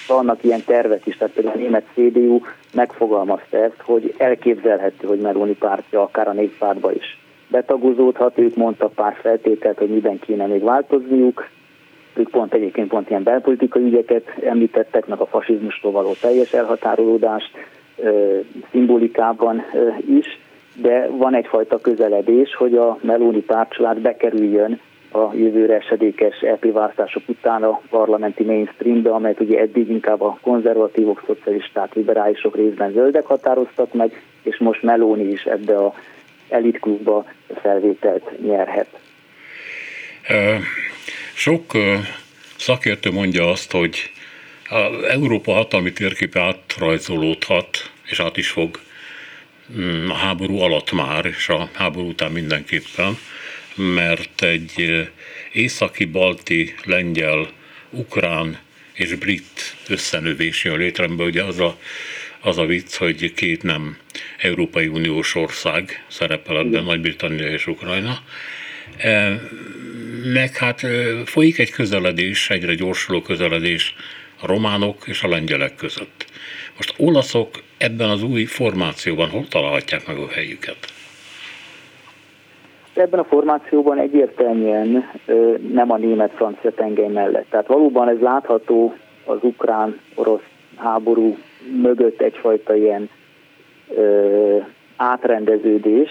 Vannak ilyen tervek is, tehát például a német CDU megfogalmazta ezt, hogy elképzelhető, hogy Meloni pártja akár a néppártba is betagozódhat, ők mondtak pár feltételt, hogy miben kéne még változniuk, ők pont egyébként pont ilyen belpolitikai ügyeket említettek, meg a fasizmustól való teljes elhatárolódást szimbolikában is, de van egyfajta közeledés, hogy a Meloni pártcsalád bekerüljön a jövőre esedékes EP választások után a parlamenti mainstreambe, amelyet ugye eddig inkább a konzervatívok, szocialisták, liberálisok részben zöldek határoztak meg, és most Meloni is ebbe a elitklubba felvételt nyerhet. Sok szakértő mondja azt, hogy a Európa hatalmi térképe átrajzolódhat, és át is fog mm, a háború alatt már, és a háború után mindenképpen, mert egy északi, balti, lengyel, ukrán és brit összenövés jön létre, mert ugye az a, az a vicc, hogy két nem Európai Uniós ország szerepel ebben, Nagy-Britannia és Ukrajna, meg hát folyik egy közeledés, egyre gyorsuló közeledés a románok és a lengyelek között. Most olaszok ebben az új formációban hol találhatják meg a helyüket? Ebben a formációban egyértelműen nem a német-francia tengely mellett. Tehát valóban ez látható az ukrán-orosz háború mögött egyfajta ilyen átrendeződés,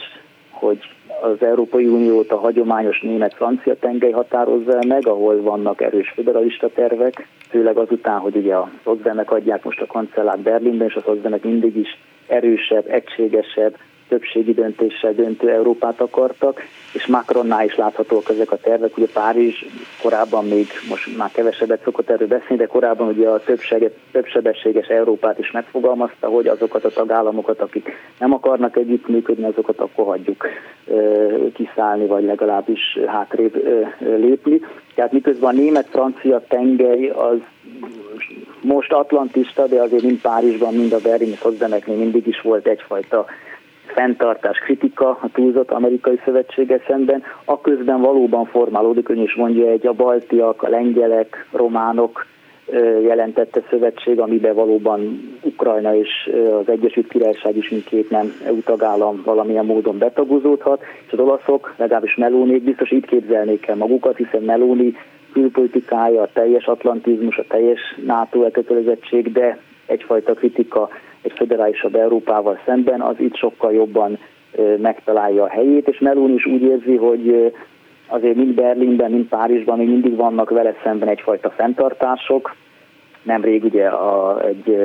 hogy az Európai Uniót a hagyományos német-francia tengely határozza meg, ahol vannak erős federalista tervek, főleg azután, hogy ugye a szocdemek adják most a kancellát Berlinben, és a szocdemek mindig is erősebb, egységesebb, többségi döntéssel döntő Európát akartak, és Macronnál is láthatóak ezek a tervek. Ugye Párizs korábban még, most már kevesebbet szokott erről beszélni, de korábban ugye a többsebességes Európát is megfogalmazta, hogy azokat a tagállamokat, akik nem akarnak együttműködni, azokat akkor hagyjuk kiszállni, vagy legalábbis hátrébb lépni. Tehát miközben a német-francia tengely az most atlantista, de azért mind Párizsban, mind a berlini szocdemeknél mindig is volt egyfajta fenntartás, kritika a túlzott amerikai szövetséggel szemben, aközben valóban formálódik, ön is mondja, egy a baltiak, a lengyelek, románok jelentette szövetség, amiben valóban Ukrajna és az Egyesült Királyság is mindkét nem EU tagállam valamilyen módon betagozódhat, és az olaszok, legalábbis Melónék biztos itt képzelnék el magukat, hiszen Melóni külpolitikája, a teljes atlantizmus, a teljes NATO elkötelezettség, de egyfajta kritika egy federálisabb Európával szemben, az itt sokkal jobban megtalálja a helyét, és Melón is úgy érzi, hogy azért mind Berlinben, mind Párizsban még mindig vannak vele szemben egyfajta fenntartások. Nemrég ugye a, egy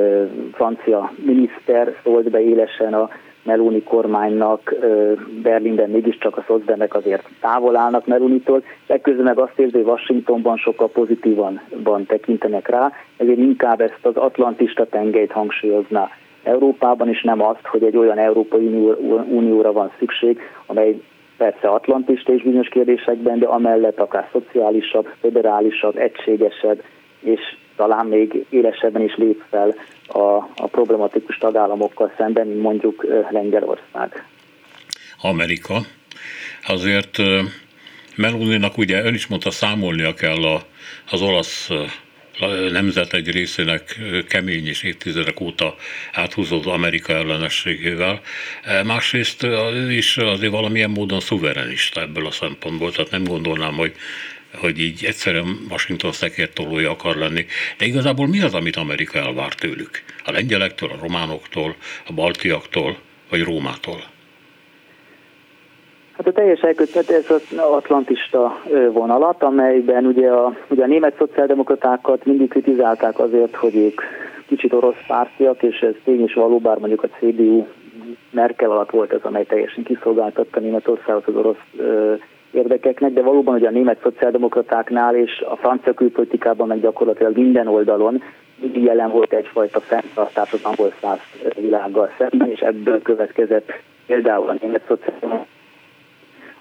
francia miniszter szólt be élesen a Meloni kormánynak Berlinben mégiscsak a szocdemek azért távol állnak Melonitól, ekközben meg azt érzi, hogy Washingtonban sokkal pozitívan tekintenek rá, ezért inkább ezt az atlantista tengelyt hangsúlyozná Európában, és nem azt, hogy egy olyan Európai Unióra van szükség, amely persze atlantista és bizonyos kérdésekben, de amellett akár szociálisabb, federálisabb, egységesebb, és talán még élesebben is lép fel a, a problematikus tagállamokkal szemben, mint mondjuk Lengyelország. Amerika. Azért Meloninak ugye ön is mondta, számolnia kell a, az olasz nemzet egy részének kemény és évtizedek óta áthúzódó Amerika ellenességével. Másrészt is azért valamilyen módon szuverenista ebből a szempontból, tehát nem gondolnám, hogy hogy így egyszerűen Washington szekértolója akar lenni. De igazából mi az, amit Amerika elvár tőlük? A lengyelektől, a románoktól, a baltiaktól, vagy Rómától? Hát a teljes elkötött ez az atlantista vonalat, amelyben ugye a, ugye a német szociáldemokratákat mindig kritizálták azért, hogy ők kicsit orosz pártiak, és ez tény is való, mondjuk a CDU Merkel alatt volt ez, amely teljesen kiszolgáltatta Németországot az orosz érdekeknek, de valóban ugye a német szociáldemokratáknál és a francia külpolitikában meg gyakorlatilag minden oldalon mindig jelen volt egyfajta fenntartás az angol száz világgal szemben, és ebből következett például a német szociáldemokraták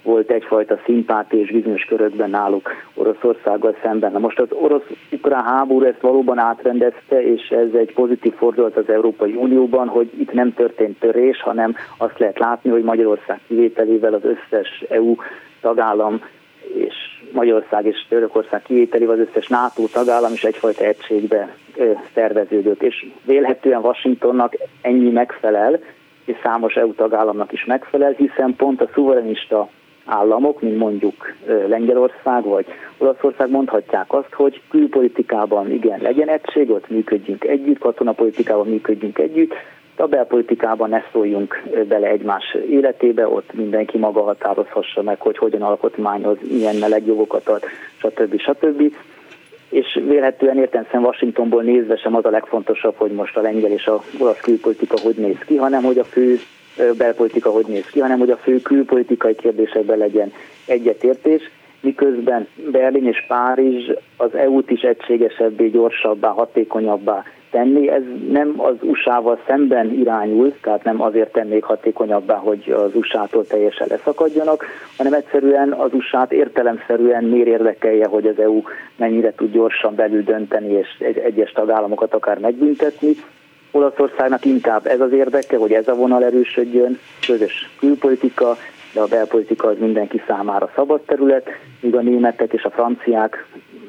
volt egyfajta szimpátia és bizonyos körökben náluk Oroszországgal szemben. Na most az orosz-ukrán háború ezt valóban átrendezte, és ez egy pozitív fordulat az Európai Unióban, hogy itt nem történt törés, hanem azt lehet látni, hogy Magyarország kivételével az összes EU tagállam és Magyarország és Törökország kivételével az összes NATO tagállam is egyfajta egységbe szerveződött, és vélhetően Washingtonnak ennyi megfelel, és számos EU tagállamnak is megfelel, hiszen pont a szuverenista államok, mint mondjuk Lengyelország vagy Olaszország mondhatják azt, hogy külpolitikában igen legyen egység, ott működjünk együtt, katonapolitikában működjünk együtt, a belpolitikában ne szóljunk bele egymás életébe, ott mindenki maga határozhassa meg, hogy hogyan alkotmányoz, milyen melegjogokat ad, stb. stb. És vélhetően értem Washingtonból nézve sem az a legfontosabb, hogy most a lengyel és a olasz külpolitika hogy néz ki, hanem hogy a fő belpolitika hogy néz ki, hanem hogy a fő külpolitikai kérdésekben legyen egyetértés, miközben Berlin és Párizs az EU-t is egységesebbé, gyorsabbá, hatékonyabbá tenni. Ez nem az USA-val szemben irányul, tehát nem azért tennék hatékonyabbá, hogy az USA-tól teljesen leszakadjanak, hanem egyszerűen az USA-t értelemszerűen miért érdekelje, hogy az EU mennyire tud gyorsan belül dönteni és egy, egyes tagállamokat akár megbüntetni, Olaszországnak inkább ez az érdeke, hogy ez a vonal erősödjön, közös külpolitika, de a belpolitika az mindenki számára szabad terület, míg a németek és a franciák,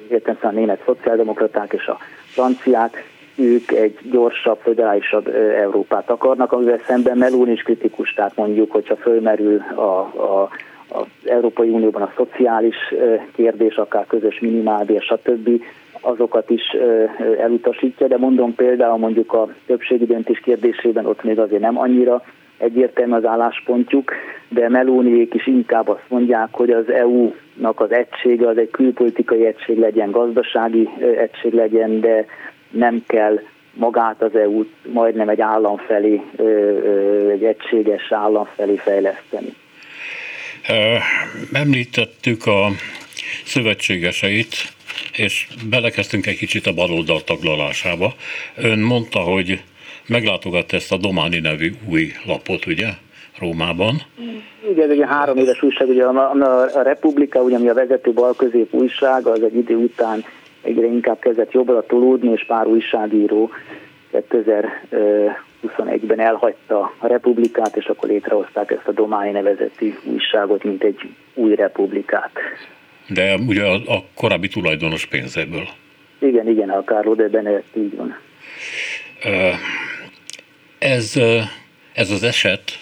értem a német szociáldemokraták és a franciák, ők egy gyorsabb, federálisabb Európát akarnak, amivel szemben Melón is kritikus, tehát mondjuk, hogyha fölmerül a, a az Európai Unióban a szociális kérdés, akár közös minimálbér, stb. azokat is elutasítja, de mondom például mondjuk a többségi döntés kérdésében ott még azért nem annyira egyértelmű az álláspontjuk, de Melóniék is inkább azt mondják, hogy az EU-nak az egysége az egy külpolitikai egység legyen, gazdasági egység legyen, de nem kell magát az EU-t majdnem egy állam felé, egy egységes állam felé fejleszteni. Említettük a szövetségeseit, és belekezdtünk egy kicsit a baloldal taglalásába. Ön mondta, hogy meglátogatta ezt a Dománi nevű új lapot, ugye? Rómában. Igen, ez egy három éves újság, ugye a, a, a Republika, ugye, ami a vezető balközép újság, az egy idő után egyre inkább kezdett jobbra tolódni, és pár újságíró 2021-ben elhagyta a republikát, és akkor létrehozták ezt a Dománi nevezetű újságot, mint egy új republikát de ugye a, a korábbi tulajdonos pénzéből. Igen, igen, a Carlo de Benedett, így van. ez, ez az eset,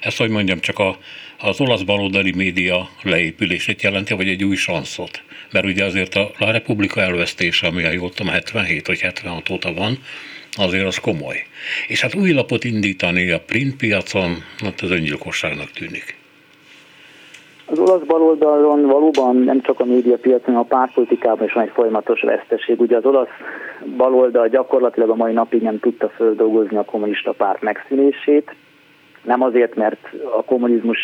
ezt hogy mondjam, csak a, az olasz baloldali média leépülését jelenti, vagy egy új sanszot? Mert ugye azért a La Repubblica elvesztése, ami a jól tudom, 77 vagy 76 óta van, azért az komoly. És hát új lapot indítani a print piacon, hát az öngyilkosságnak tűnik. Az olasz baloldalon valóban nem csak a médiapiacon, hanem a pártpolitikában is van egy folyamatos veszteség. Ugye az olasz baloldal gyakorlatilag a mai napig nem tudta földolgozni a kommunista párt megszűnését, nem azért, mert a kommunizmus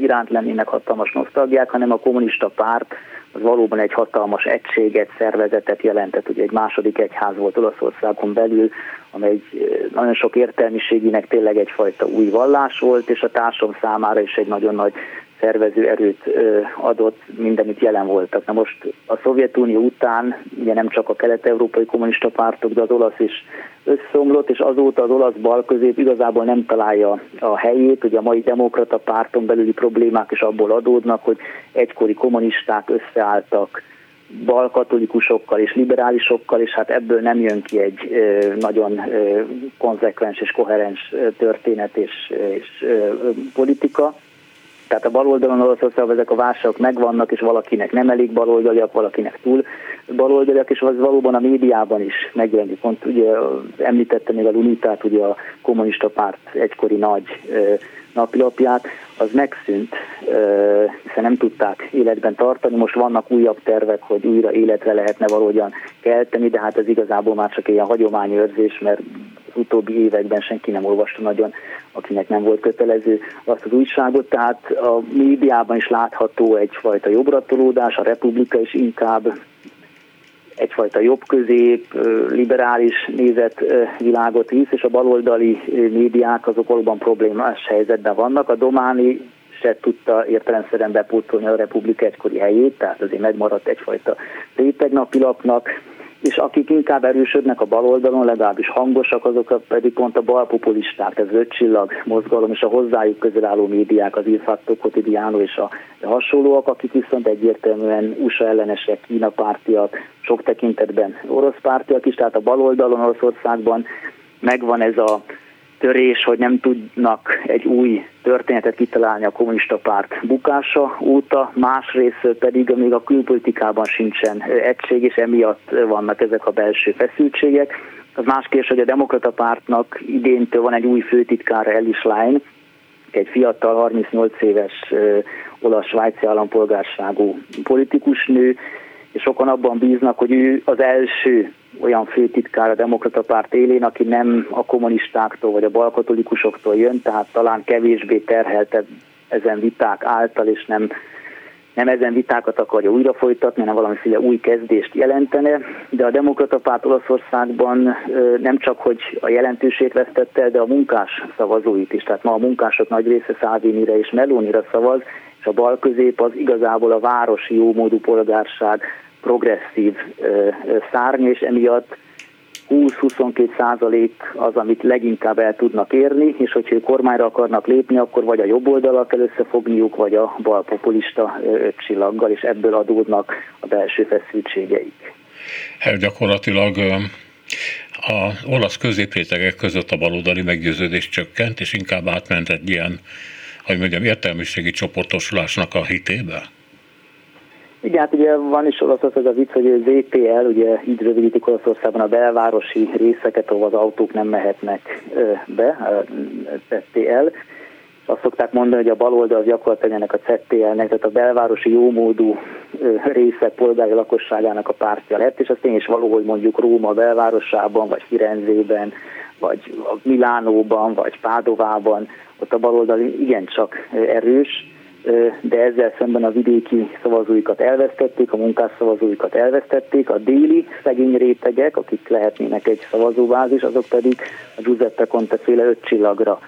iránt lennének hatalmas nosztalgiák, hanem a kommunista párt az valóban egy hatalmas egységet, szervezetet jelentett. Ugye egy második egyház volt Olaszországon belül, amely nagyon sok értelmiségének tényleg egyfajta új vallás volt, és a társadalom számára is egy nagyon nagy szervező erőt adott, mindenütt jelen voltak. Na most a Szovjetunió után ugye nem csak a kelet-európai kommunista pártok, de az olasz is összeomlott, és azóta az olasz bal közép igazából nem találja a helyét, ugye a mai demokrata párton belüli problémák is abból adódnak, hogy egykori kommunisták összeálltak balkatolikusokkal és liberálisokkal, és hát ebből nem jön ki egy nagyon konzekvens és koherens történet és, és politika. Tehát a baloldalon Olaszországban ezek a válságok megvannak, és valakinek nem elég baloldaliak, valakinek túl baloldaliak, és az valóban a médiában is megjelenik. Pont ugye említette még a Lunitát, ugye a kommunista párt egykori nagy napilapját, az megszűnt, hiszen nem tudták életben tartani. Most vannak újabb tervek, hogy újra életre lehetne valahogyan kelteni, de hát ez igazából már csak ilyen hagyományőrzés, mert az utóbbi években senki nem olvasta nagyon, akinek nem volt kötelező azt az újságot. Tehát a médiában is látható egyfajta jobbratolódás, a republika is inkább egyfajta jobb-közép, liberális nézetvilágot visz, és a baloldali médiák azok valóban problémás helyzetben vannak. A Dománi se tudta értelemszerűen bepótolni a Republika egykori helyét, tehát azért megmaradt egyfajta rétegnapilapnak, és akik inkább erősödnek a baloldalon, legalábbis hangosak, azok pedig pont a balpopulisták, ez ötcsillag mozgalom, és a hozzájuk közel álló médiák, az Il Fatto Quotidiano és a hasonlóak, akik viszont egyértelműen USA ellenesek, Kína pártiak, sok tekintetben orosz pártiak is, tehát a baloldalon Oroszországban megvan ez a törés, hogy nem tudnak egy új történetet kitalálni a kommunista párt bukása óta, másrészt pedig még a külpolitikában sincsen egység, és emiatt vannak ezek a belső feszültségek. Az más kérdés, hogy a demokrata pártnak idéntől van egy új főtitkára, Elis Line, egy fiatal, 38 éves olasz-svájci állampolgárságú politikus nő, és sokan abban bíznak, hogy ő az első olyan főtitkár a demokrata párt élén, aki nem a kommunistáktól vagy a balkatolikusoktól jön, tehát talán kevésbé terhelte ezen viták által, és nem, nem ezen vitákat akarja újra folytatni, hanem valamiféle új kezdést jelentene, de a demokrata párt Olaszországban nem csak, hogy a jelentősét vesztette, de a munkás szavazóit is. Tehát ma a munkások nagy része Szávinire és Melónira szavaz, és a bal közép az igazából a városi jómódú polgárság progresszív szárny, és emiatt 20-22 százalék az, amit leginkább el tudnak érni, és hogyha ők kormányra akarnak lépni, akkor vagy a jobb oldalak kell összefogniuk, vagy a balpopulista csillaggal, és ebből adódnak a belső feszültségeik. Hát gyakorlatilag a olasz középrétegek között a baloldali meggyőződés csökkent, és inkább átment egy ilyen, hogy mondjam, értelmiségi csoportosulásnak a hitébe? Igen, hát ugye van is Olaszország az vicc, hogy az ZPL, ugye így rövidítik Olaszországban a belvárosi részeket, ahol az autók nem mehetnek be, a ZPL. Azt szokták mondani, hogy a baloldal gyakorlatilag ennek a ZPL-nek, tehát a belvárosi jómódú részek polgári lakosságának a pártja lett, és az tény is való, hogy mondjuk Róma belvárosában, vagy Firenzében, vagy Milánóban, vagy Pádovában, ott a baloldal igencsak erős, de ezzel szemben a vidéki szavazóikat elvesztették, a munkás szavazóikat elvesztették, a déli szegény rétegek, akik lehetnének egy szavazóbázis, azok pedig a Giuseppe Conte féle öt csillagra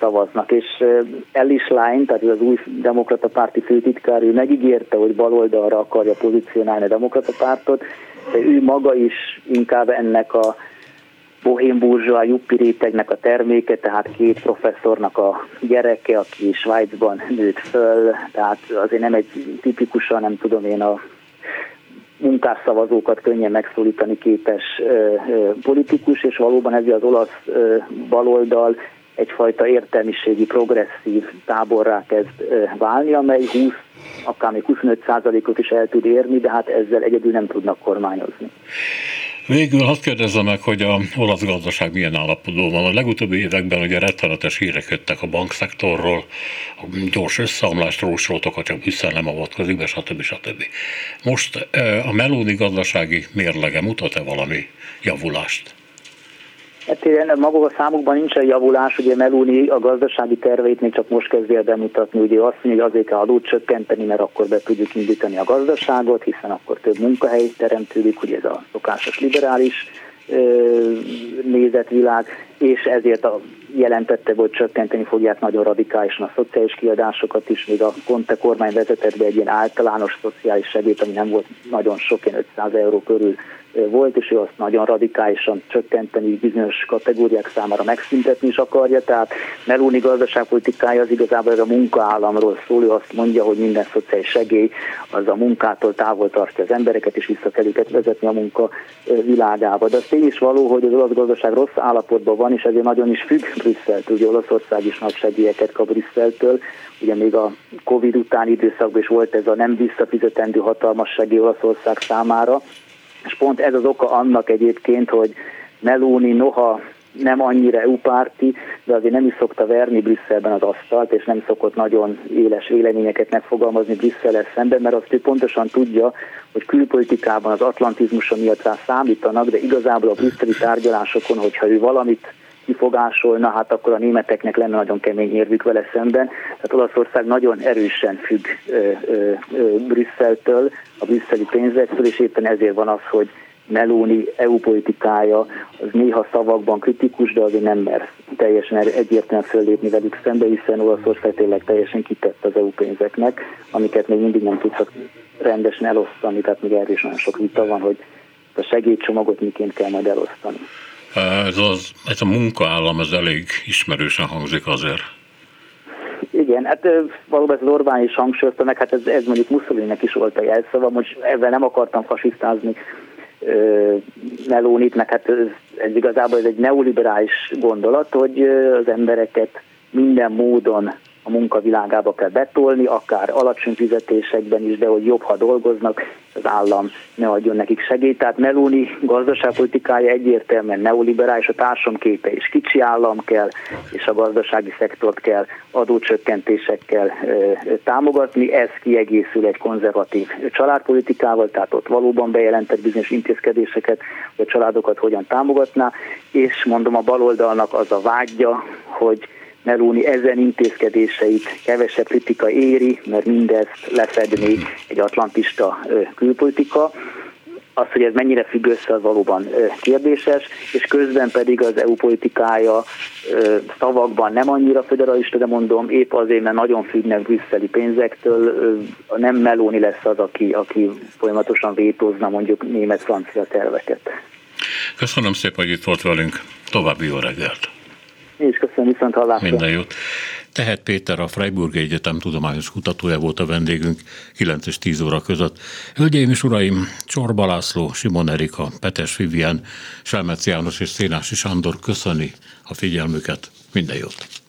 szavaznak. És Ellis Line, tehát az új demokrata párti főtitkár, ő megígérte, hogy baloldalra akarja pozícionálni a demokrata pártot, de ő maga is inkább ennek a bohém burzsóa juppi rétegnek a terméke, tehát két professzornak a gyereke, aki Svájcban nőtt föl, tehát azért nem egy tipikusan, nem tudom én, a munkásszavazókat könnyen megszólítani képes politikus, és valóban ez az olasz baloldal egyfajta értelmiségi, progresszív táborrá kezd válni, amely 20, akár még 25 százalékot is el tud érni, de hát ezzel egyedül nem tudnak kormányozni. Végül azt kérdezzem meg, hogy a olasz gazdaság milyen állapotban van. A legutóbbi években ugye rettenetes hírek jöttek a bankszektorról, a gyors összeomlást rósoltak, ha csak vissza nem avatkozik be, stb. stb. Most a melóni gazdasági mérlege mutat-e valami javulást? Hát maguk a számokban nincsen javulás, ugye Meluni a gazdasági terveit még csak most kezdi el bemutatni, ugye azt mondja, hogy azért kell adót csökkenteni, mert akkor be tudjuk indítani a gazdaságot, hiszen akkor több munkahely teremtődik, ugye ez a szokásos liberális nézetvilág, és ezért a jelentette, hogy csökkenteni fogják nagyon radikálisan a szociális kiadásokat is, még a Conte kormány vezetett be egy ilyen általános szociális segélyt, ami nem volt nagyon sok, ilyen 500 euró körül volt, és ő azt nagyon radikálisan csökkenteni, bizonyos kategóriák számára megszüntetni is akarja, tehát Meloni gazdaságpolitikája az igazából ez a munkaállamról szól, ő azt mondja, hogy minden szociális segély az a munkától távol tartja az embereket, és vissza kell őket vezetni a munka világába. De az tény is való, hogy az olasz gazdaság rossz állapotban van, és ezért nagyon is függ Brüsszeltől, ugye Olaszország is nagy segélyeket kap Brüsszeltől, ugye még a Covid utáni időszakban is volt ez a nem visszafizetendő hatalmas segély Olaszország számára, és pont ez az oka annak egyébként, hogy Meloni noha nem annyira EU-párti, de azért nem is szokta verni Brüsszelben az asztalt, és nem szokott nagyon éles véleményeket megfogalmazni Brüsszel szemben, mert azt ő pontosan tudja, hogy külpolitikában az atlantizmusa miatt rá számítanak, de igazából a brüsszeli tárgyalásokon, hogyha ő valamit kifogásolna, hát akkor a németeknek lenne nagyon kemény érvük vele szemben. Tehát Olaszország nagyon erősen függ ö, ö, ö, Brüsszeltől, a brüsszeli pénzektől, és éppen ezért van az, hogy Meloni EU politikája az néha szavakban kritikus, de azért nem mer teljesen egyértelműen föllépni velük szembe, hiszen Olaszország tényleg teljesen kitett az EU pénzeknek, amiket még mindig nem tudtak rendesen elosztani, tehát még erről is nagyon sok vita van, hogy a segédcsomagot miként kell majd elosztani. Ez, az, ez a munkaállam, ez elég ismerősen hangzik azért. Igen, hát valóban ez Orbán is hangsúlyozta meg, hát ez, ez mondjuk Mussolini-nek is volt a jelszava, most ezzel nem akartam fasisztázni Melónit, meg hát ez, ez igazából ez egy neoliberális gondolat, hogy az embereket minden módon a munkavilágába kell betolni, akár alacsony fizetésekben is, de hogy jobb, ha dolgoznak, az állam ne adjon nekik segélyt. Tehát Meloni gazdaságpolitikája egyértelműen neoliberális, a társamképe is kicsi állam kell, és a gazdasági szektort kell adócsökkentésekkel támogatni. Ez kiegészül egy konzervatív családpolitikával, tehát ott valóban bejelentett bizonyos intézkedéseket, hogy a családokat hogyan támogatná, és mondom a baloldalnak az a vágyja, hogy Meloni ezen intézkedéseit kevesebb kritika éri, mert mindezt lefedni egy atlantista külpolitika. Az, hogy ez mennyire függ össze, az valóban kérdéses, és közben pedig az EU politikája szavakban nem annyira federalista, de mondom, épp azért, mert nagyon függnek brüsszeli pénzektől, nem Meloni lesz az, aki, aki folyamatosan vétózna mondjuk német-francia terveket. Köszönöm szépen, hogy itt volt velünk. További jó reggelt! Én is köszönöm, viszont hallásra. Minden jót. Tehet Péter, a Freiburg Egyetem tudományos kutatója volt a vendégünk 9 és 10 óra között. Hölgyeim és uraim, Csorba László, Simon Erika, Petes Vivien, Selmec János és Szénási Sándor köszöni a figyelmüket. Minden jót!